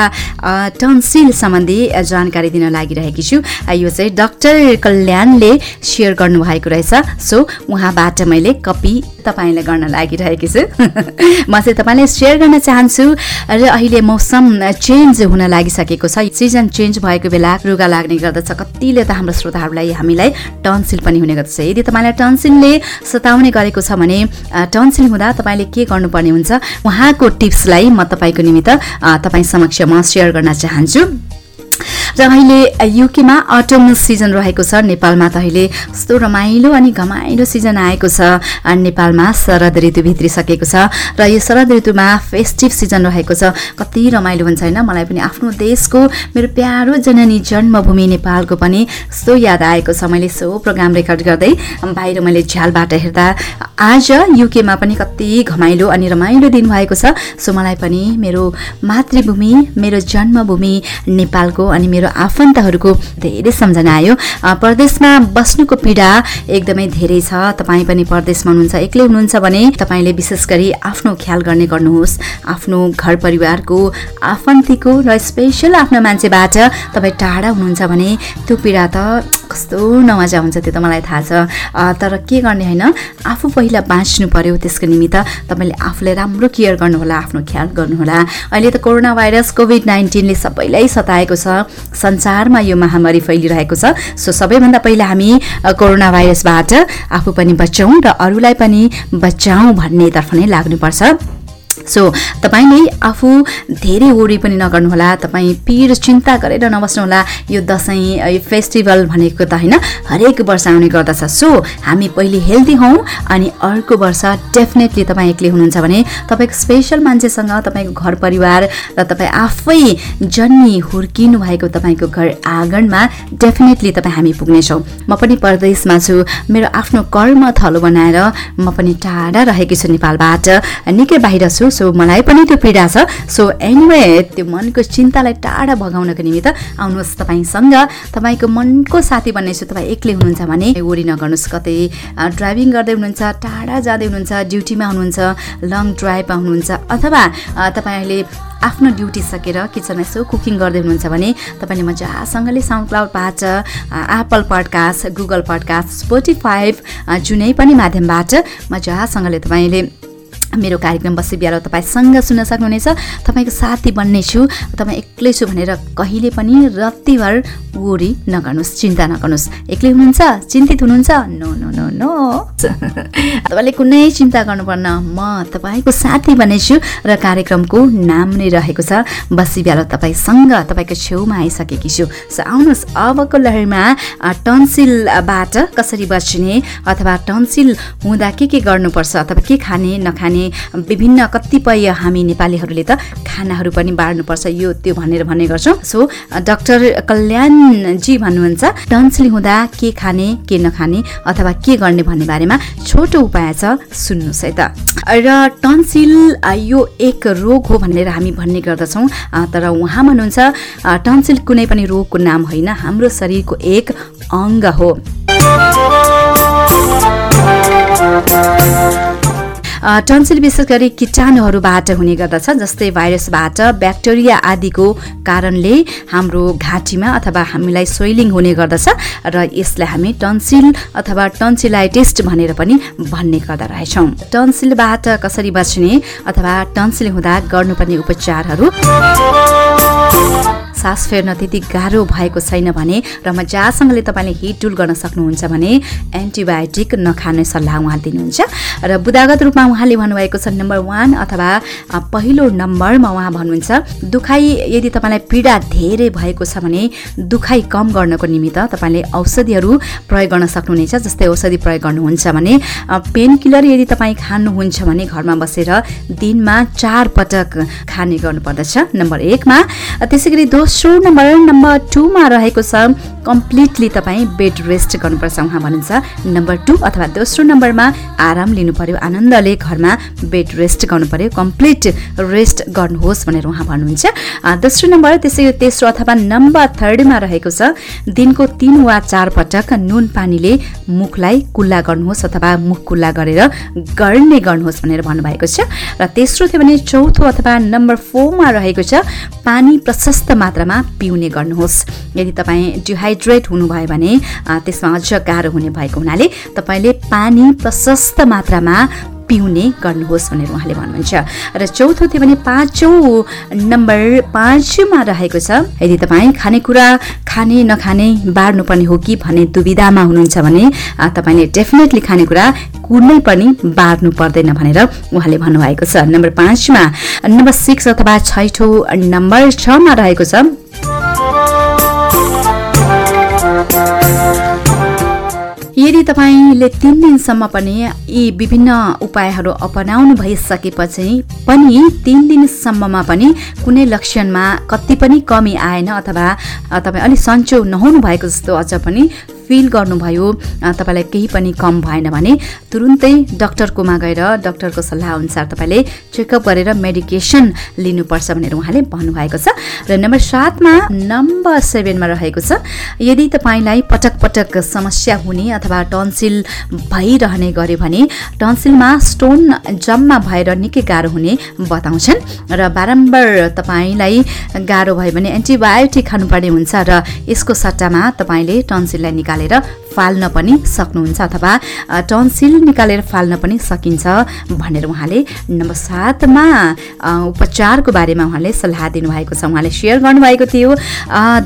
टन्सिल सम्बन्धी जानकारी दिन लागिरहेकी छु। यो चाहिँ डाक्टर कल्याणले सेयर गर्नुभएको रहेछ। सो उहाँबाट मैले कपी तपाईँलाई गर्न लागिरहेकी छु। म चाहिँ तपाईँलाई सेयर गर्न चाहन्छु र अहिले मौसम चेन्ज हुन लागिसकेको छ। सिजन चेन्ज भएको बेला रुगा लाग्ने गर्दछ। कतिले त हाम्रो श्रोताहरूलाई हामीलाई टन्सिल पनि हुने गर्दछ। यदि तपाईँलाई टन्सिलले सताउने गरेको छ भने टन्सिल हुँदा तपाईँले के गर्नुपर्ने हुन्छ? उहाँको टिप्सलाई म तपाईँको निमित्त तपाईँ समक्ष म सेयर गर्न चाहन्छु। र अहिले युकेमा अटम सिजन रहेको छ। नेपालमा त अहिले कस्तो रमाइलो अनि घमाइलो सिजन आएको छ। नेपालमा शरद ऋतु भित्रिसकेको छ र यो शरद ऋतुमा फेस्टिभ सिजन रहेको छ। कति रमाइलो हुन्छ होइन? मलाई पनि आफ्नो देशको मेरो प्यारो जननी जन्मभूमि नेपालको पनि कस्तो याद आएको छ। मैले सो प्रोग्राम रेकर्ड गर्दै बाहिर मैले झ्यालबाट हेर्दा आज युकेमा पनि कति घमाइलो अनि रमाइलो दिन भएको छ। सो मलाई पनि मेरो मातृभूमि मेरो जन्मभूमि नेपालको अनि मेरो आफन्तहरूको धेरै सम्झना आयो। परदेशमा बस्नुको पीडा एकदमै धेरै छ। तपाईँ पनि परदेशमा हुनुहुन्छ एक्लै हुनुहुन्छ भने तपाईँले विशेष गरी आफ्नो ख्याल गर्ने गर्नुहोस्। आफ्नो घर परिवारको आफन्तीको र स्पेसल आफ्नो मान्छेबाट तपाईँ टाढा हुनुहुन्छ भने त्यो पीडा त कस्तो नमजा हुन्छ त्यो त मलाई थाहा छ। तर के गर्ने होइन? आफू पहिला बाँच्नु पर्यो त्यसको निमित्त तपाईँले आफूलाई राम्रो केयर गर्नुहोला आफ्नो ख्याल गर्नुहोला। अहिले त कोरोना भाइरस कोभिड नाइन्टिनले सबैलाई सताएको छ। संसारमा यो महामारी फैलिरहेको छ। सो सबैभन्दा पहिला हामी कोरोना भाइरसबाट आफू पनि बचाउँ र अरूलाई पनि बचाउँ भन्नेतर्फ नै लाग्नुपर्छ। सो तपाईँले आफू धेरै वरि पनि नगर्नुहोला तपाईँ पिर चिन्ता गरेर नबस्नुहोला। यो दसैँ फेस्टिभल भनेको त होइन हरेक वर्ष आउने गर्दछ। सो हामी पहिले हेल्दी हौँ अनि अर्को वर्ष डेफिनेटली तपाईँ एक्लै हुनुहुन्छ भने तपाईँको स्पेसल मान्छेसँग तपाईँको घर परिवार र तपाईँ आफै जन्मी हुर्किनु भएको तपाईँको घर आँगनमा डेफिनेटली तपाईँ हामी पुग्नेछौँ। म पनि परदेशमा छु। मेरो आफ्नो कर्म थलो बनाएर म पनि टाढा रहेकी छु नेपालबाट। निकै बाहिर छु सो मलाई पनि त्यो पीडा छ। सो एनिवे त्यो मनको चिन्तालाई टाढा भगाउनको निमित्त आउनुहोस् तपाईँसँग। तपाईँको मनको साथी बन्नेछु। तपाईँ एक्लै हुनुहुन्छ भने वरि नगर्नुहोस्। कतै ड्राइभिङ गर्दै हुनुहुन्छ टाढा जाँदै हुनुहुन्छ ड्युटीमा हुनुहुन्छ लङ ड्राइभमा हुनुहुन्छ अथवा तपाईँले आफ्नो ड्युटी सकेर किचनमा यसो कुकिङ गर्दै हुनुहुन्छ भने तपाईँले मजासँगले sound क्लाउडबाट Apple podcast Google podcast Spotify जुनै पनि माध्यमबाट मजासँगले तपाईँले मेरो कार्यक्रम बसी बिहार तपाईँसँग सुन्न सक्नुहुनेछ। तपाईँको साथी बन्ने छु। तपाईँ एक्लै छु भनेर कहिले पनि रत्तिभर वरि नगर्नुहोस् चिन्ता नगर्नुहोस्। एक्लै हुनुहुन्छ? चिन्तित हुनुहुन्छ? No no no no. तपाईँले कुनै चिन्ता गर्नुपर्न म तपाईँको साथी बनेछु र कार्यक्रमको नाम नै रहेको छ। बसी बिहार तपाईँसँग तपाईँको छेउमा आइसकेकी छु। सो आउनुहोस् अबको लहरमा टन्सिलबाट कसरी बच्ने अथवा टन्सिल हुँदा के के गर्नुपर्छ अथवा के खाने नखाने भने विभिन्न कतिपय हामी नेपालीहरूले त खानाहरू पनि बाँड्नुपर्छ। यो त्यो भनेर भन्ने गर्छौँ। सो डाक्टर कल्याणजी भन्नुहुन्छ टन्सिल हुँदा के खाने के नखाने अथवा के गर्ने भन्ने बारेमा छोटो उपाय छ सुन्नुहोस् है त। र टन्सिल यो एक रोग हो भनेर हामी भन्ने गर्दछौँ। तर उहाँ भन्नुहुन्छ टन्सिल कुनै पनि रोगको नाम होइन हाम्रो शरीरको एक अङ्ग हो। टन्सिल विशेष गरी किटाणुहरूबाट हुने गर्दछ जस्तै भाइरसबाट ब्याक्टेरिया आदिको कारणले हाम्रो घाँटीमा अथवा हामीलाई सोइलिङ हुने गर्दछ र यसलाई हामी टन्सिल अथवा टन्सिलाइटिस्ट भनेर पनि भन्ने गर्दा रहेछौँ। टन्सिलबाट कसरी बच्ने अथवा टन्सिल हुँदा गर्नुपर्ने उपचारहरू सास फेर्न त्यति गाह्रो भएको छैन भने र मजासँगले तपाईँले हिट टुल गर्न सक्नुहुन्छ भने एन्टिबायोटिक नखाने सल्लाह उहाँ दिनुहुन्छ। र बुदागत रूपमा उहाँले भन्नुभएको छ नम्बर वान अथवा पहिलो नम्बरमा उहाँ भन्नुहुन्छ दुखाइ यदि तपाईँलाई पीडा धेरै भएको छ भने दुखाइ कम गर्नको निमित्त तपाईँले औषधिहरू प्रयोग गर्न सक्नुहुनेछ जस्तै औषधि प्रयोग गर्नुहुन्छ भने पेन किलर यदि तपाईँ खानुहुन्छ भने घरमा बसेर दिनमा चार पटक खाने गर्नुपर्दछ नम्बर एकमा। त्यसै गरी दोस्रो नम्बर नम्बर टूमा रहेको छ। कम्प्लिटली तपाईँ बेड रेस्ट गर्नुपर्छ उहाँ भन्नुहुन्छ नम्बर टू अथवा दोस्रो नम्बरमा आराम लिनु पर्यो आनन्दले घरमा बेड रेस्ट गर्नु पर्यो कम्प्लिट रेस्ट गर्नुहोस् भनेर उहाँ भन्नुहुन्छ। दोस्रो नम्बर त्यसै तेस्रो अथवा नम्बर थर्डमा रहेको छ। दिनको तिन वा चार पटक नुन पानीले मुखलाई कुल्ला गर्नुहोस् अथवा मुख कुल्ला गरेर गर्ने गर्नुहोस् भनेर भन्नुभएको छ। र तेस्रो थियो भने चौथो अथवा नम्बर फोरमा रहेको छ। पानी प्रशस्त मात्रामा पिउने गर्नुहोस्। यदि तपाईँ डिहाइड्रेट हुनुभयो भने त्यसमा अझ गाह्रो हुने भएको हुनाले तपाईँले पानी प्रशस्त मात्रामा पिउने गर्नुहोस् भनेर उहाँले भन्नुहुन्छ। र चौथो थियो भने पाँचौँ नम्बर पाँचमा रहेको छ यदि तपाईँ खानेकुरा खाने नखाने बाँड्नुपर्ने हो कि भन्ने दुविधामा हुनुहुन्छ भने तपाईँले डेफिनेटली खानेकुरा कुनै पनि बाँड्नु पर्दैन भनेर उहाँले भन्नुभएको छ। नम्बर पाँचमा नम्बर सिक्स अथवा छैठौँ नम्बर छमा रहेको छ। यदि तपाईँले तिन दिनसम्म पनि यी विभिन्न उपायहरू अपनाउनु भइसकेपछि पनि तिन दिनसम्ममा पनि कुनै लक्षणमा कति पनि कमी आएन अथवा तपाईँ अलिक सन्चो नहुनु भएको जस्तो अझ पनि फिल गर्नुभयो। तपाईँलाई केही पनि कम भएन भने तुरुन्तै डक्टरकोमा गएर डक्टरको सल्लाह अनुसार तपाईँले चेकअप गरेर मेडिकेसन लिनुपर्छ भनेर उहाँले भन्नुभएको छ। र नम्बर सातमा नम्बर सेभेनमा रहेको छ यदि तपाईँलाई पटक पटक समस्या हुने अथवा टन्सिल भइरहने गर्यो भने टन्सिलमा स्टोन जम्मा भएर निकै गाह्रो हुने बताउँछन्। र बारम्बार तपाईँलाई गाह्रो भयो भने एन्टिबायोटिक खानुपर्ने हुन्छ र यसको सट्टामा तपाईँले टन्सिललाई निकालेर फाल्न पनि सक्नुहुन्छ अथवा टन्सिल निकालेर फाल्न पनि सकिन्छ भनेर उहाँले नम्बर सातमा उपचारको बारेमा उहाँले सल्लाह दिनुभएको छ। उहाँले सेयर गर्नुभएको थियो।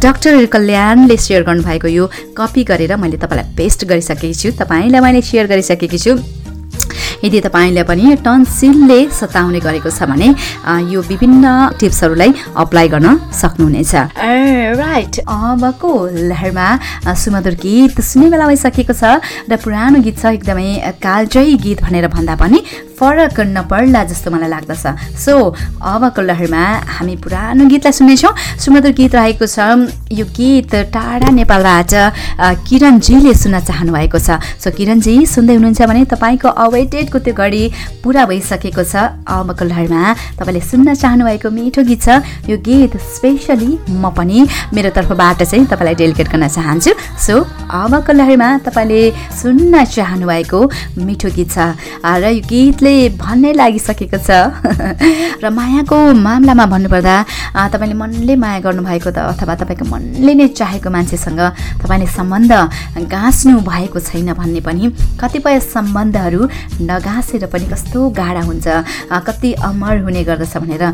डाक्टर कल्याणले सेयर गर्नुभएको यो कपी गरेर मैले तपाईँलाई पेस्ट गरिसकेकी छु। तपाईँलाई मैले सेयर गरिसकेकी छु। यदि तपाईँलाई पनि टन्सिलले सताउने गरेको छ भने यो विभिन्न टिप्सहरूलाई अप्लाई गर्न सक्नुहुनेछ। राइट अबको लहरमा सुमधुर गीत सुन्ने बेला भइसकेको छ र पुरानो गीत छ एकदमै कालजयी गीत भनेर भन्दा पनि फरक नपर्ला जस्तो मलाई लाग्दछ। सो अबको लहरमा हामी पुरानो गीतलाई सुन्नेछौँ। सुमधुर गीत रहेको छ यो गीत टाढा नेपालबाट किरणजीले सुन्न चाहनु भएको छ। सो किरणजी सुन्दै हुनुहुन्छ भने तपाईँको अवेटेडको त्यो घडी पुरा भइसकेको छ अबको लहरमा तपाईँले सुन्न चाहनुभएको मिठो गीत छ यो गीत स्पेसली म पनि मेरो तर्फबाट चाहिँ तपाईँलाई डेलिकेट गर्न चाहन्छु। सो अबको लहरमा तपाईँले सुन्न चाहनुभएको मिठो गीत छ। र यो गीत गीतले भन्नै लागिसकेको छ। र मायाको मामलामा भन्नुपर्दा तपाईँले मनले माया गर्नुभएको त अथवा तपाईँको मनले नै चाहेको मान्छेसँग तपाईँले सम्बन्ध गाँच्नु भएको छैन भन्ने पनि कतिपय सम्बन्धहरू नगाँसेर पनि कस्तो गाढा हुन्छ कति अमर हुने गर्दछ भनेर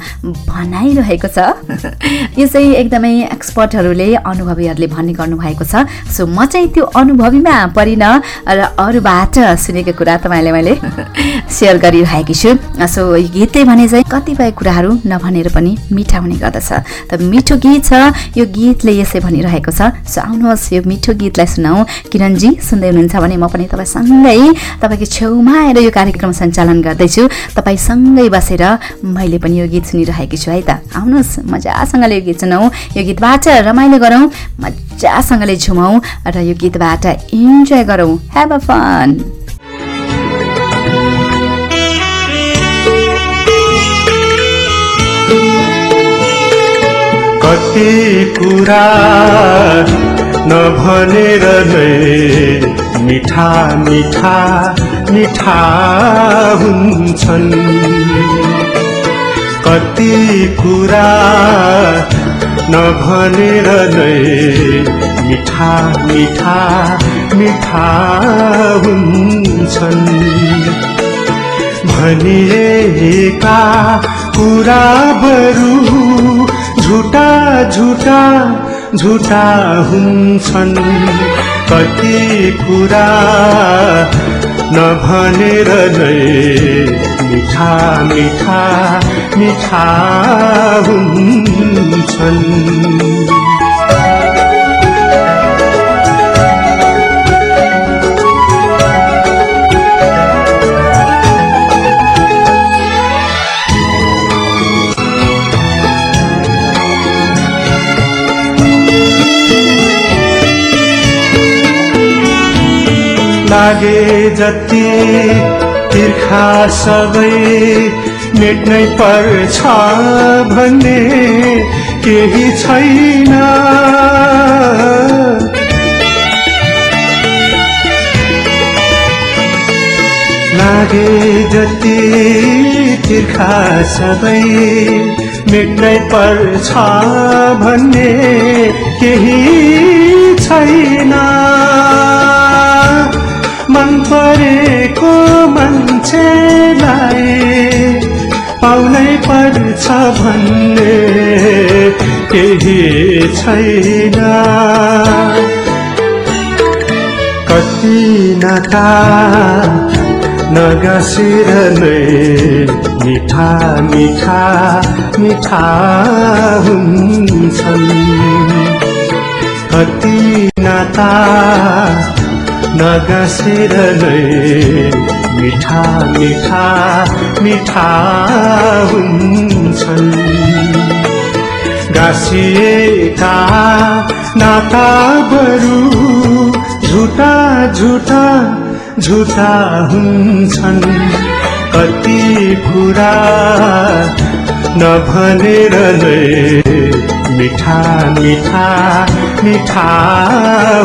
भनाइरहेको छ। यो चाहिँ एकदमै एक्सपर्टहरूले अनुभवीहरूले भन्ने गर्नुभएको छ। सो म चाहिँ त्यो अनुभवीमा परिन र अरूबाट सुनेको कुरा तपाईँलाई मैले सेयर गरिरहेकी छु। सो गीतले भने चाहिँ कतिपय कुराहरू नभनेर पनि मिठा हुने गर्दछ। त मिठो गीत छ यो गीतले यसै भनिरहेको छ। सो आउनुहोस् यो मिठो गीतलाई सुनाऊ किरणजी सुन्दै हुनुहुन्छ भने म पनि तपाईँसँगै तपाईँको छेउमा आएर यो कार्यक्रम सञ्चालन गर्दैछु। तपाईँसँगै बसेर मैले पनि यो गीत सुनिरहेकी छु है त। आउनुहोस् मजासँगले यो गीत सुनाऊ यो गीतबाट रमाइलो गरौँ मजासँगले झुमाउँ र यो गीतबाट इन्जोय गरौँ। हेभ अ फन कति कुरा नभनेर नै मिठा मिठा मिठा हुन्छन् कति कुरा नभनेर नै मिठा मिठा मिठा हुन्छन् भनिएका कुरा बरु झुटा झुटा झुटा हुन्छन्। कति कुरा नभनेर नै मिठा मिठा मिठा हुन्छन्। लागे जति तिर्खा सबै मेट्नै पर्छ भन्ने केही छैन। लागे जति तिर्खा सबै मेट्नै पर्छ भन्ने केही छैन। मन परेको मान्छेलाई पाउनै पर्छ भन्ने केही छैन। कति नाता नगासेर नै मिठा मिठा मिठा हुन्छन्। कति नाता नगासेर मिठा मिठा मिठा हुन्छन्। गाँसिएका नाता बरु झुटा झुटा हुन्छन्। कति कुरा नभनेर नै मिठा मिठा मिठा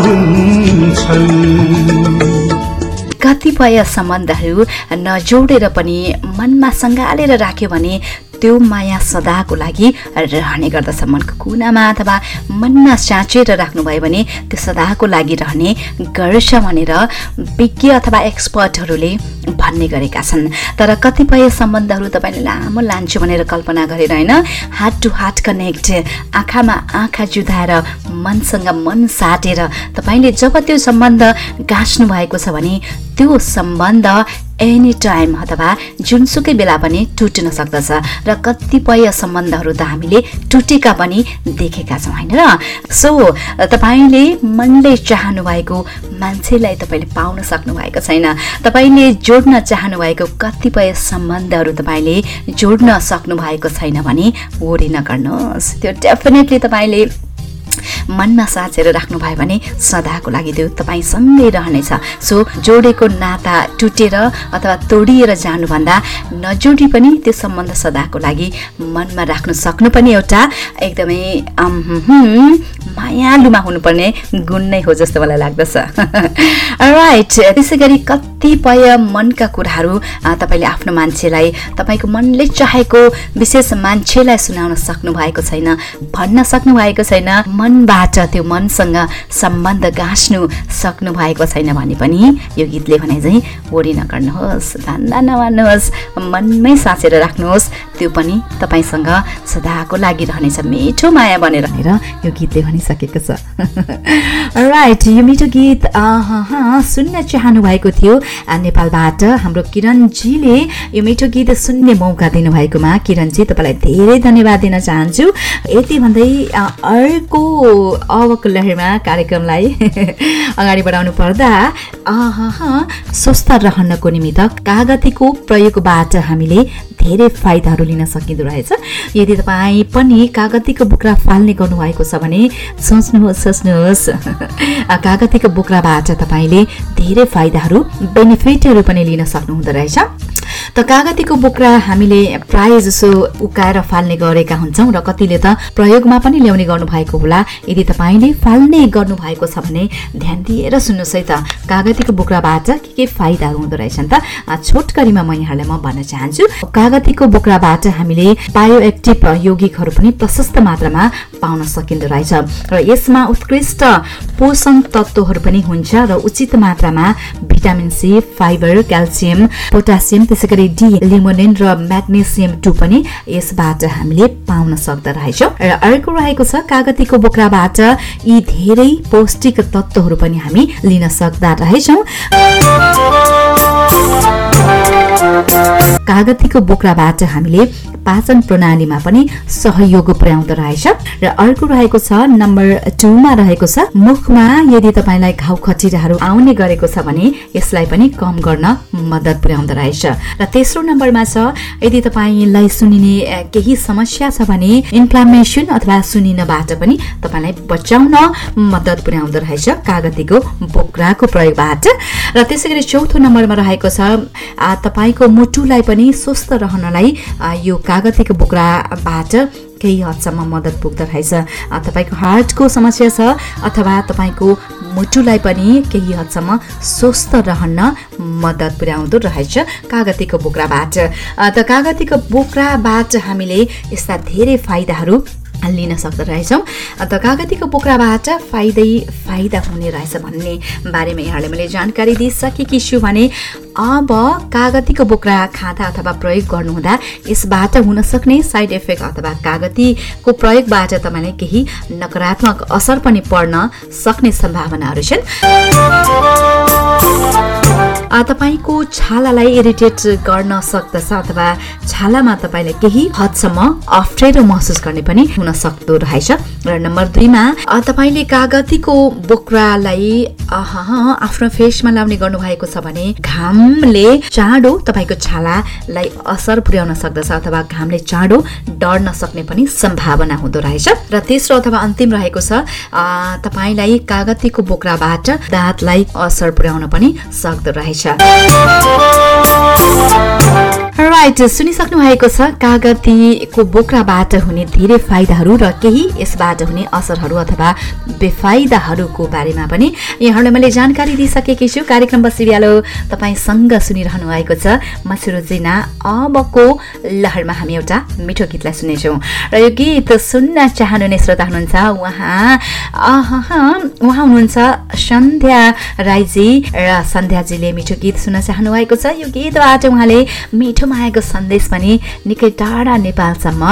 हुन्छन्। कतिपय सम्बन्धहरू नजोडेर पनि मनमा सङ्घालेर राख्यो भने त्यो माया सदाको लागि रहने गर्दछ। मनको कुनामा अथवा मनमा साँचेर राख्नुभयो भने त्यो सदाको लागि रहने गर्छ भनेर विज्ञ अथवा एक्सपर्टहरूले भन्ने गरेका छन्। तर कतिपय सम्बन्धहरू तपाईँले लामो लान्छु भनेर कल्पना गरेर होइन हार्ट टु हार्ट कनेक्ट आँखामा आँखा जुधाएर मनसँग मन साटेर तपाईँले जब त्यो सम्बन्ध गाँच्नु भएको छ भने त्यो सम्बन्ध एनी टाइम अथवा जुनसुकै बेला पनि टुट्न सक्दछ र कतिपय सम्बन्धहरू त हामीले टुटेका पनि देखेका छौँ होइन र? सो तपाईँले मनले चाहनु भएको मान्छेलाई तपाईँले पाउन सक्नु भएको छैन। तपाईँले जोड्न चाहनु भएको कतिपय सम्बन्धहरू तपाईँले जोड्न सक्नु भएको छैन भने वरि नगर्नुहोस्। त्यो डेफिनेटली तपाईँले मनमा साँचेर राख्नुभयो भने सदाको लागि त्यो तपाईँसँगै रहनेछ। सो जोडेको नाता टुटेर अथवा तोडिएर जानुभन्दा नजोडी पनि त्यो सम्बन्ध सदाको लागि मनमा राख्न सक्नु पनि एउटा एकदमै मायालुमा हुनुपर्ने गुण नै हो जस्तो मलाई लाग्दछ। राइट त्यसै गरी कतिपय मनका कुराहरू तपाईँले आफ्नो मान्छेलाई तपाईँको मनले चाहेको विशेष मान्छेलाई सुनाउन सक्नु भएको छैन भन्न सक्नु भएको छैन मनबाट त्यो मनसँग सम्बन्ध गाँच्नु सक्नु भएको छैन भने पनि यो गीतले भने चाहिँ ओरी नगर्नुहोस् धान्दा नमान्नुहोस् मनमै साँचेर राख्नुहोस्। त्यो पनि तपाईँसँग सदाको लागि रहनेछ मिठो माया बनेर। यो गीतले भनिसकेको छ। राइट यो मिठो गीत सुन्न चाहनु भएको थियो। नेपालबाट हाम्रो किरणजीले यो मिठो गीत सुन्ने मौका दिनुभएकोमा किरणजी तपाईँलाई धेरै धन्यवाद दिन चाहन्छु। यति भन्दै अर्को अवक लहरमा कार्यक्रमलाई अगाडि बढाउनु पर्दा स्वस्थ रहनको निमित्त कागतीको प्रयोगबाट हामीले धेरै फाइदाहरू लिन सकिँदो रहेछ। यदि तपाईँ पनि कागतीको बोक्रा फाल्ने गर्नुभएको छ भने सोच्नुहोस् सोच्नुहोस्। कागतीको बोक्राबाट तपाईँले धेरै फाइदाहरू बेनिफिटहरू पनि लिन सक्नुहुँदो रहेछ। त कागतीको बोक्रा हामीले प्राय जसो उकाएर फाल्ने गरेका हुन्छौँ र कतिले त प्रयोगमा पनि ल्याउने गर्नुभएको होला। यदि तपाईँले फाल्ने गर्नुभएको छ भने ध्यान दिएर सुन्नुहोस् है त। कागतीको बोक्राबाट के के फाइदाहरू हुँदो रहेछन् त? छोटकरीमा म यहाँलाई म भन्न चाहन्छु कागतीको बोक्राबाट हामीले बायो एक्टिभ यौगिकहरू पनि प्रशस्त मात्रामा पाउन सकिँदो रहेछ। र यसमा उत्कृष्ट पोषण तत्त्वहरू पनि हुन्छ र उचित मात्रामा vitamin C fibre calcium potassium त्यसै गरी डी लिमोनिन र म्याग्नेसियम टू पनि यसबाट हामीले पाउन सक्दो रहेछौँ। र अर्को रहेको छ कागतीको बोक्राबाट यी धेरै पौष्टिक तत्त्वहरू पनि हामी लिन सक्दा रहेछौँ। कागतीको बोक्राबाट हामीले पाचन प्रणालीमा पनि सहयोग पुर्याउँदो रहेछ। र अर्को रहेको छ नम्बर टूमा रहेको छ मुखमा यदि तपाईँलाई घाउ खटिराहरू आउने गरेको छ भने यसलाई पनि कम गर्न मद्दत पुर्याउँदो रहेछ। र तेस्रो नम्बरमा छ यदि तपाईँलाई सुनिने केही समस्या छ भने इन्फ्लामेसन अथवा सुनिनबाट पनि तपाईँलाई बचाउन मद्दत पुर्याउँदो रहेछ कागतीको बोक्राको प्रयोगबाट। र त्यसै गरी चौथो नम्बरमा रहेको छ तपाईँको मुटुलाई पनि स्वस्थ रहनलाई यो कागतीको बोक्राबाट केही हदसम्म मद्दत पुग्दो रहेछ। तपाईँको हार्टको समस्या छ अथवा तपाईँको मुटुलाई पनि केही हदसम्म स्वस्थ रहन मद्दत पुर्याउँदो रहेछ कागतीको बोक्राबाट। त कागतीको बोक्राबाट हामीले यस्ता धेरै फाइदाहरू लिन सक्दो रहेछौँ। अन्त कागतीको बोक्राबाट फाइदै फाइदा हुने रहेछ भन्ने बारेमा यहाँले मैले जानकारी दिइसकेकी छु भने अब कागतीको बोक्रा खाँदा अथवा प्रयोग गर्नुहुँदा यसबाट हुन सक्ने साइड इफेक्ट अथवा कागतीको प्रयोगबाट तपाईँलाई केही नकारात्मक असर पनि पर्न सक्ने सम्भावनाहरू छन्। तपाईँको छालालाई इरिटेट गर्न सक्दछ अथवा छालामा तपाईँले केही हदसम्म अप्ठ्यारो महसुस गर्ने पनि हुन सक्दो रहेछ। र नम्बर दुईमा तपाईँले कागतीको बोक्रालाई आफ्नो फेसमा लाउने गर्नुभएको छ भने घामले चाँडो तपाईँको छालालाई असर पुर्याउन सक्दछ अथवा घामले चाँडो डढ्न सक्ने पनि सम्भावना हुँदो रहेछ। र तेस्रो अथवा अन्तिम रहेको छ तपाईँलाई कागतीको बोक्राबाट दाँतलाई असर पुर्याउन पनि सक्दो रहेछ। राइट सुनिसक्नु भएको छ कागतीको बोक्राबाट हुने धेरै फाइदाहरू र केही यसबाट हुने असरहरू अथवा बेफाइदाहरूको बारेमा पनि यहाँहरूलाई मैले जानकारी दिइसकेकी छु। कार्यक्रम बसिबिहालो तपाईँसँग सुनिरहनु भएको छ म अबको लहरमा हामी एउटा मिठो गीतलाई सुन्नेछौँ र यो गीत सुन्न चाहनुहुने श्रोता हुनुहुन्छ उहाँ उहाँ हुनुहुन्छ सन्ध्या राईजी र सन्ध्याजीले मिठो गीत सुन्न चाहनु भएको छ। यो गीतबाट उहाँले मिठो मायाको सन्देश पनि निकै टाढा नेपालसम्म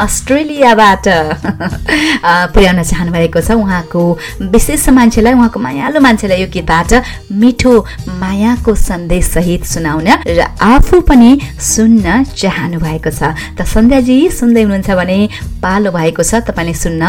अस्ट्रेलियाबाट पुर्याउन चाहनुभएको छ। उहाँको विशेष मान्छेलाई उहाँको मायालु मान्छेलाई यो गीतबाट मिठो मायाको सन्देश सहित सुनाउन र आफू पनि सुन्न चाहनु भएको छ। त सन्ध्याजी सुन्दै हुनुहुन्छ भने पालो भएको छ। तपाईँले सुन्न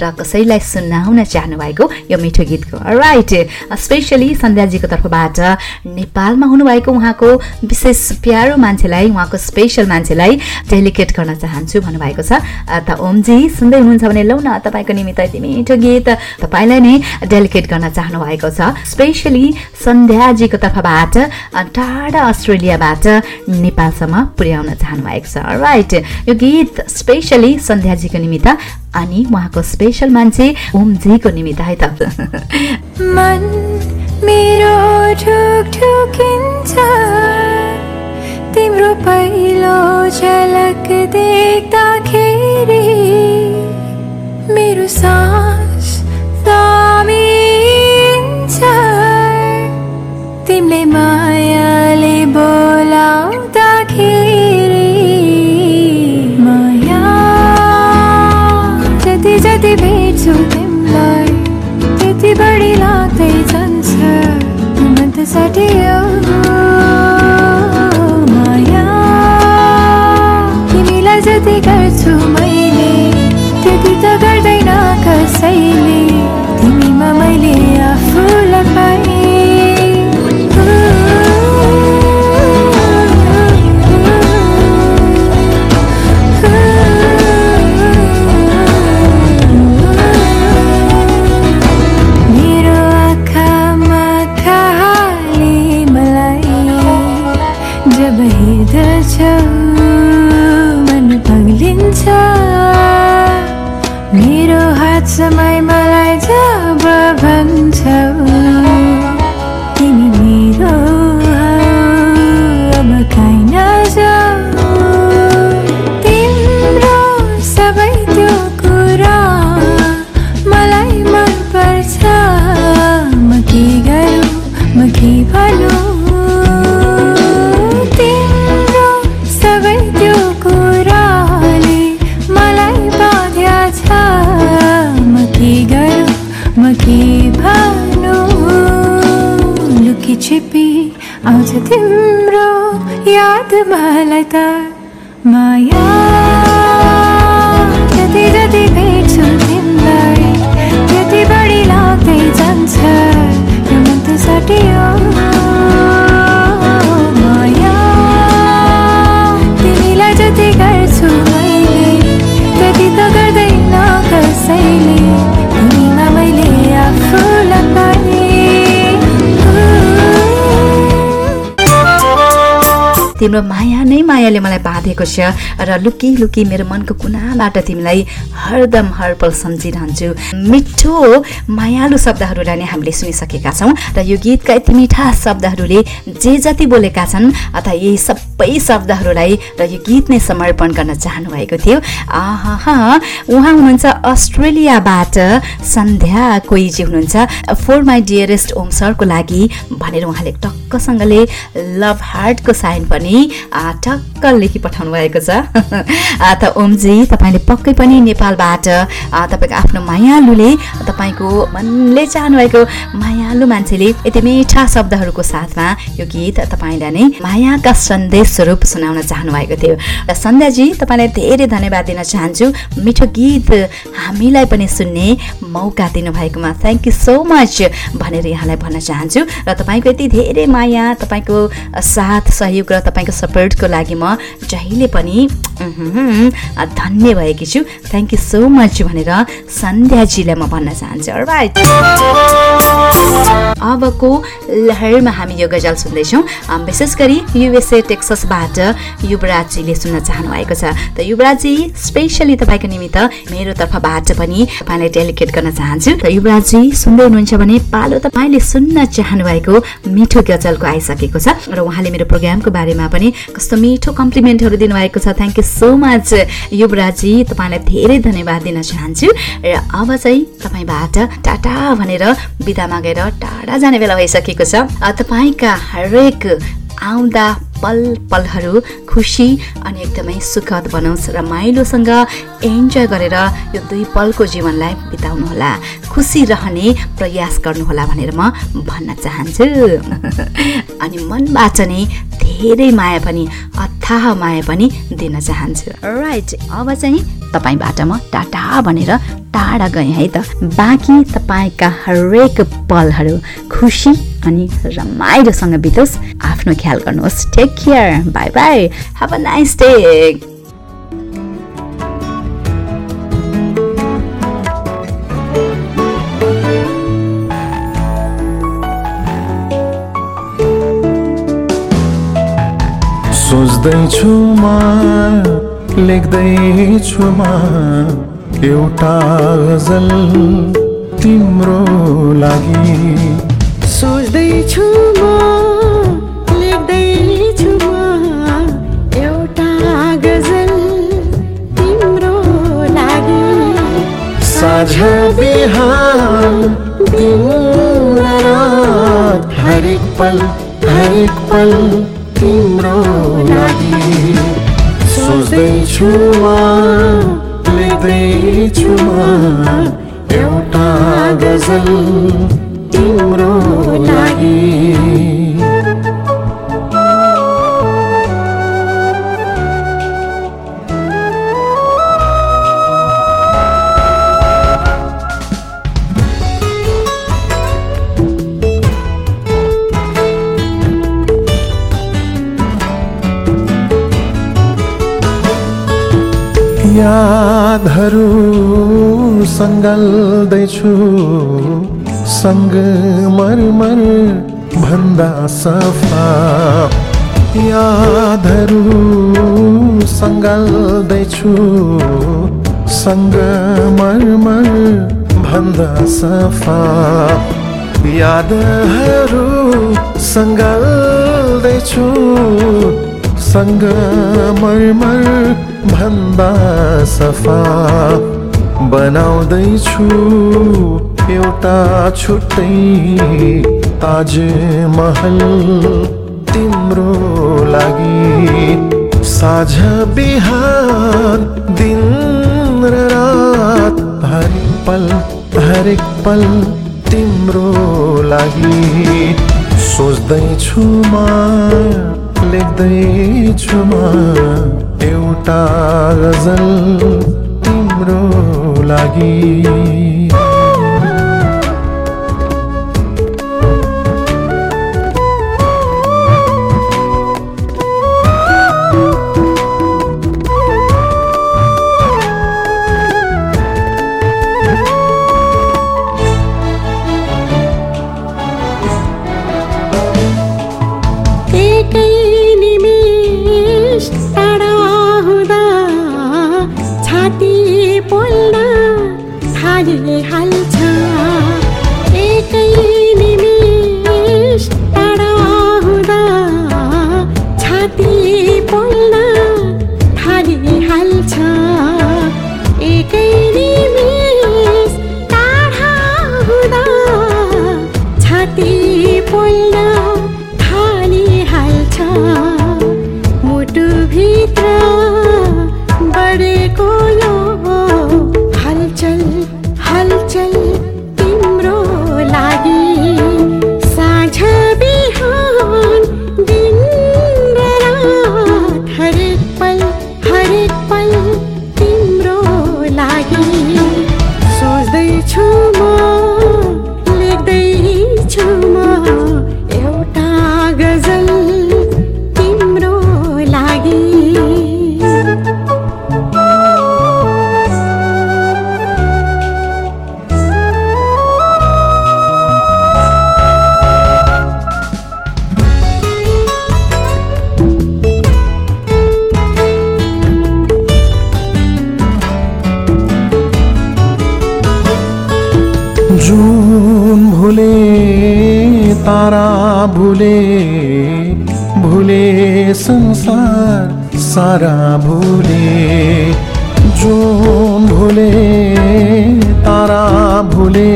र कसैलाई सुनाउन चाहनु भएको यो मिठो गीतको। राइट स्पेसली सन्ध्याजीको तर्फबाट नेपालमा हुनुभएको उहाँको विशेष प्यारो मान्छेलाई उहाँको स्पेसल मान्छेलाई डेलिकेट गर्न चाहन्छु भन्नुभएको छ। त ओमजी सुन्दै हुनुहुन्छ भने लौ न तपाईँको निमित्त यति मिठो गीत तपाईँलाई नै डेलिकेट गर्न चाहनु भएको छ। स्पेसली सन्ध्याजीको तर्फबाट टाढा अस्ट्रेलियाबाट नेपालसम्म पुर्याउन चाहनु भएको छ। राइट यो गीत स्पेसली सन्ध्याजीको निमित्त अनि उहाँको स्पेसल मान्छे ओमजीको निमित्त है त। मेरो ठुकिन्छ तिम्रो पहिलो झलक देख्दाखेरि मेरो सास तिमीले मायाले तिम्रो माया नै मायाले मलाई बाँधेको छ र लुकी लुकी मेरो मनको कुनाबाट तिमीलाई हरदम हरपल सम्झिरहन्छु। मिठो मायालु शब्दहरूलाई नै हामीले सुनिसकेका छौँ र यो गीतका यति मिठा शब्दहरूले जे जति बोलेका छन् अथवा यही सबै शब्दहरूलाई र यो गीत नै समर्पण गर्न चाहनुभएको थियो। आहा उहाँ हुनुहुन्छ अस्ट्रेलियाबाट सन्ध्या कोइजी हुनुहुन्छ। फोर माई डियरेस्ट ओम सरको लागि भनेर उहाँले टक्कसँगले लभ हार्टको साइन पनि पनि आ, टक्क लेखी पठाउनु भएको छ। त ओमजी तपाईँले पक्कै पनि नेपालबाट तपाईँको आफ्नो मायालुले तपाईँको मनले चाहनुभएको मायालु मान्छेले यति मिठा शब्दहरूको साथमा यो गीत तपाईँलाई नै मायाका सन्देश स्वरूप सुनाउन चाहनु भएको थियो। र सन्ध्याजी तपाईँलाई धेरै धन्यवाद दिन चाहन्छु। मिठो गीत हामीलाई पनि सुन्ने मौका दिनुभएकोमा थ्याङ्क यू सो मच भनेर यहाँलाई भन्न चाहन्छु। र तपाईँको यति धेरै माया तपाईँको साथ सहयोग र तपाईँको सपोर्टको लागि म जहिले पनि धन्य भएकी छु। थ्याङ्क यू सो मच भनेर सन्ध्याजीलाई म भन्न चाहन्छु। राइट अबको लहरमा हामी यो गजल सुन्दैछौँ। विशेष गरी युएसए टेक्ससबाट युवराजजीले सुन्न चाहनु भएको छ। त युवराजजी स्पेसली तपाईँको निमित्त मेरो तर्फबाट पनि तपाईँलाई डेलिकेट गर्न चाहन्छु। र युवराजजी सुन्दै हुनुहुन्छ भने पालो तपाईँले सुन्न चाहनु भएको मिठो गजलको आइसकेको छ। र उहाँले मेरो प्रोग्रामको बारेमा पनि कस्तो मिठो कम्प्लिमेन्टहरू दिनुभएको छ। Thank you so much Yuvrajji. तपाईँलाई धेरै धन्यवाद दिन चाहन्छु। र अब चाहिँ तपाईँबाट टाटा भनेर बिदा मागेर टाढा जाने बेला भइसकेको छ। तपाईँका हरेक आउँदा पल पलहरू खुसी अनि एकदमै सुखद बनोस् रमाइलोसँग इन्जोय गरेर यो दुई पलको जीवनलाई बिताउनुहोला खुसी रहने प्रयास गर्नुहोला भनेर म भन्न चाहन्छु। अनि मनबाट नै धेरै माया पनि अथाह माया पनि दिन चाहन्छु। राइट अब चाहिँ तपाईँबाट म टाटा भनेर टाढा गएँ है त। बाँकी तपाईँका हरेक पलहरू खुसी अनि रमाइलोसँग बितोस्। आफ्नो ख्याल गर्नुहोस्। Take care bye bye have a nice day सोच्दैछु म लेख्दैछु म एउटा गजल तिम्रो लागि। गज़ल तिम्रो हरेक पल हरेक पल तिम्रो सोच्दैछु लेख्दैछु एउटा गज़ल तिम्रो सङ्गाल्दैछु सँग मरमर भन्दा सफा। यादहरू सङ्गाल्दैछु। सँग मरमर भन्दा सफा। यादहरू सङ्गाल्दैछु। सँग मरमर भन्दा सफा। बनाउँदैछु एउटा छुट्टै ताज महल तिम्रो लागि। साझ बिहान दिन रात हरेक पल हरेक पल तिम्रो लागि। सोच्दैछु म लेख्दैछु म एउटा गजल तिम्रो लागि सारा भूले जो भूले तारा भूले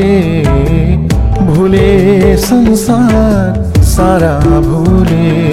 भूले संसार सारा भूले।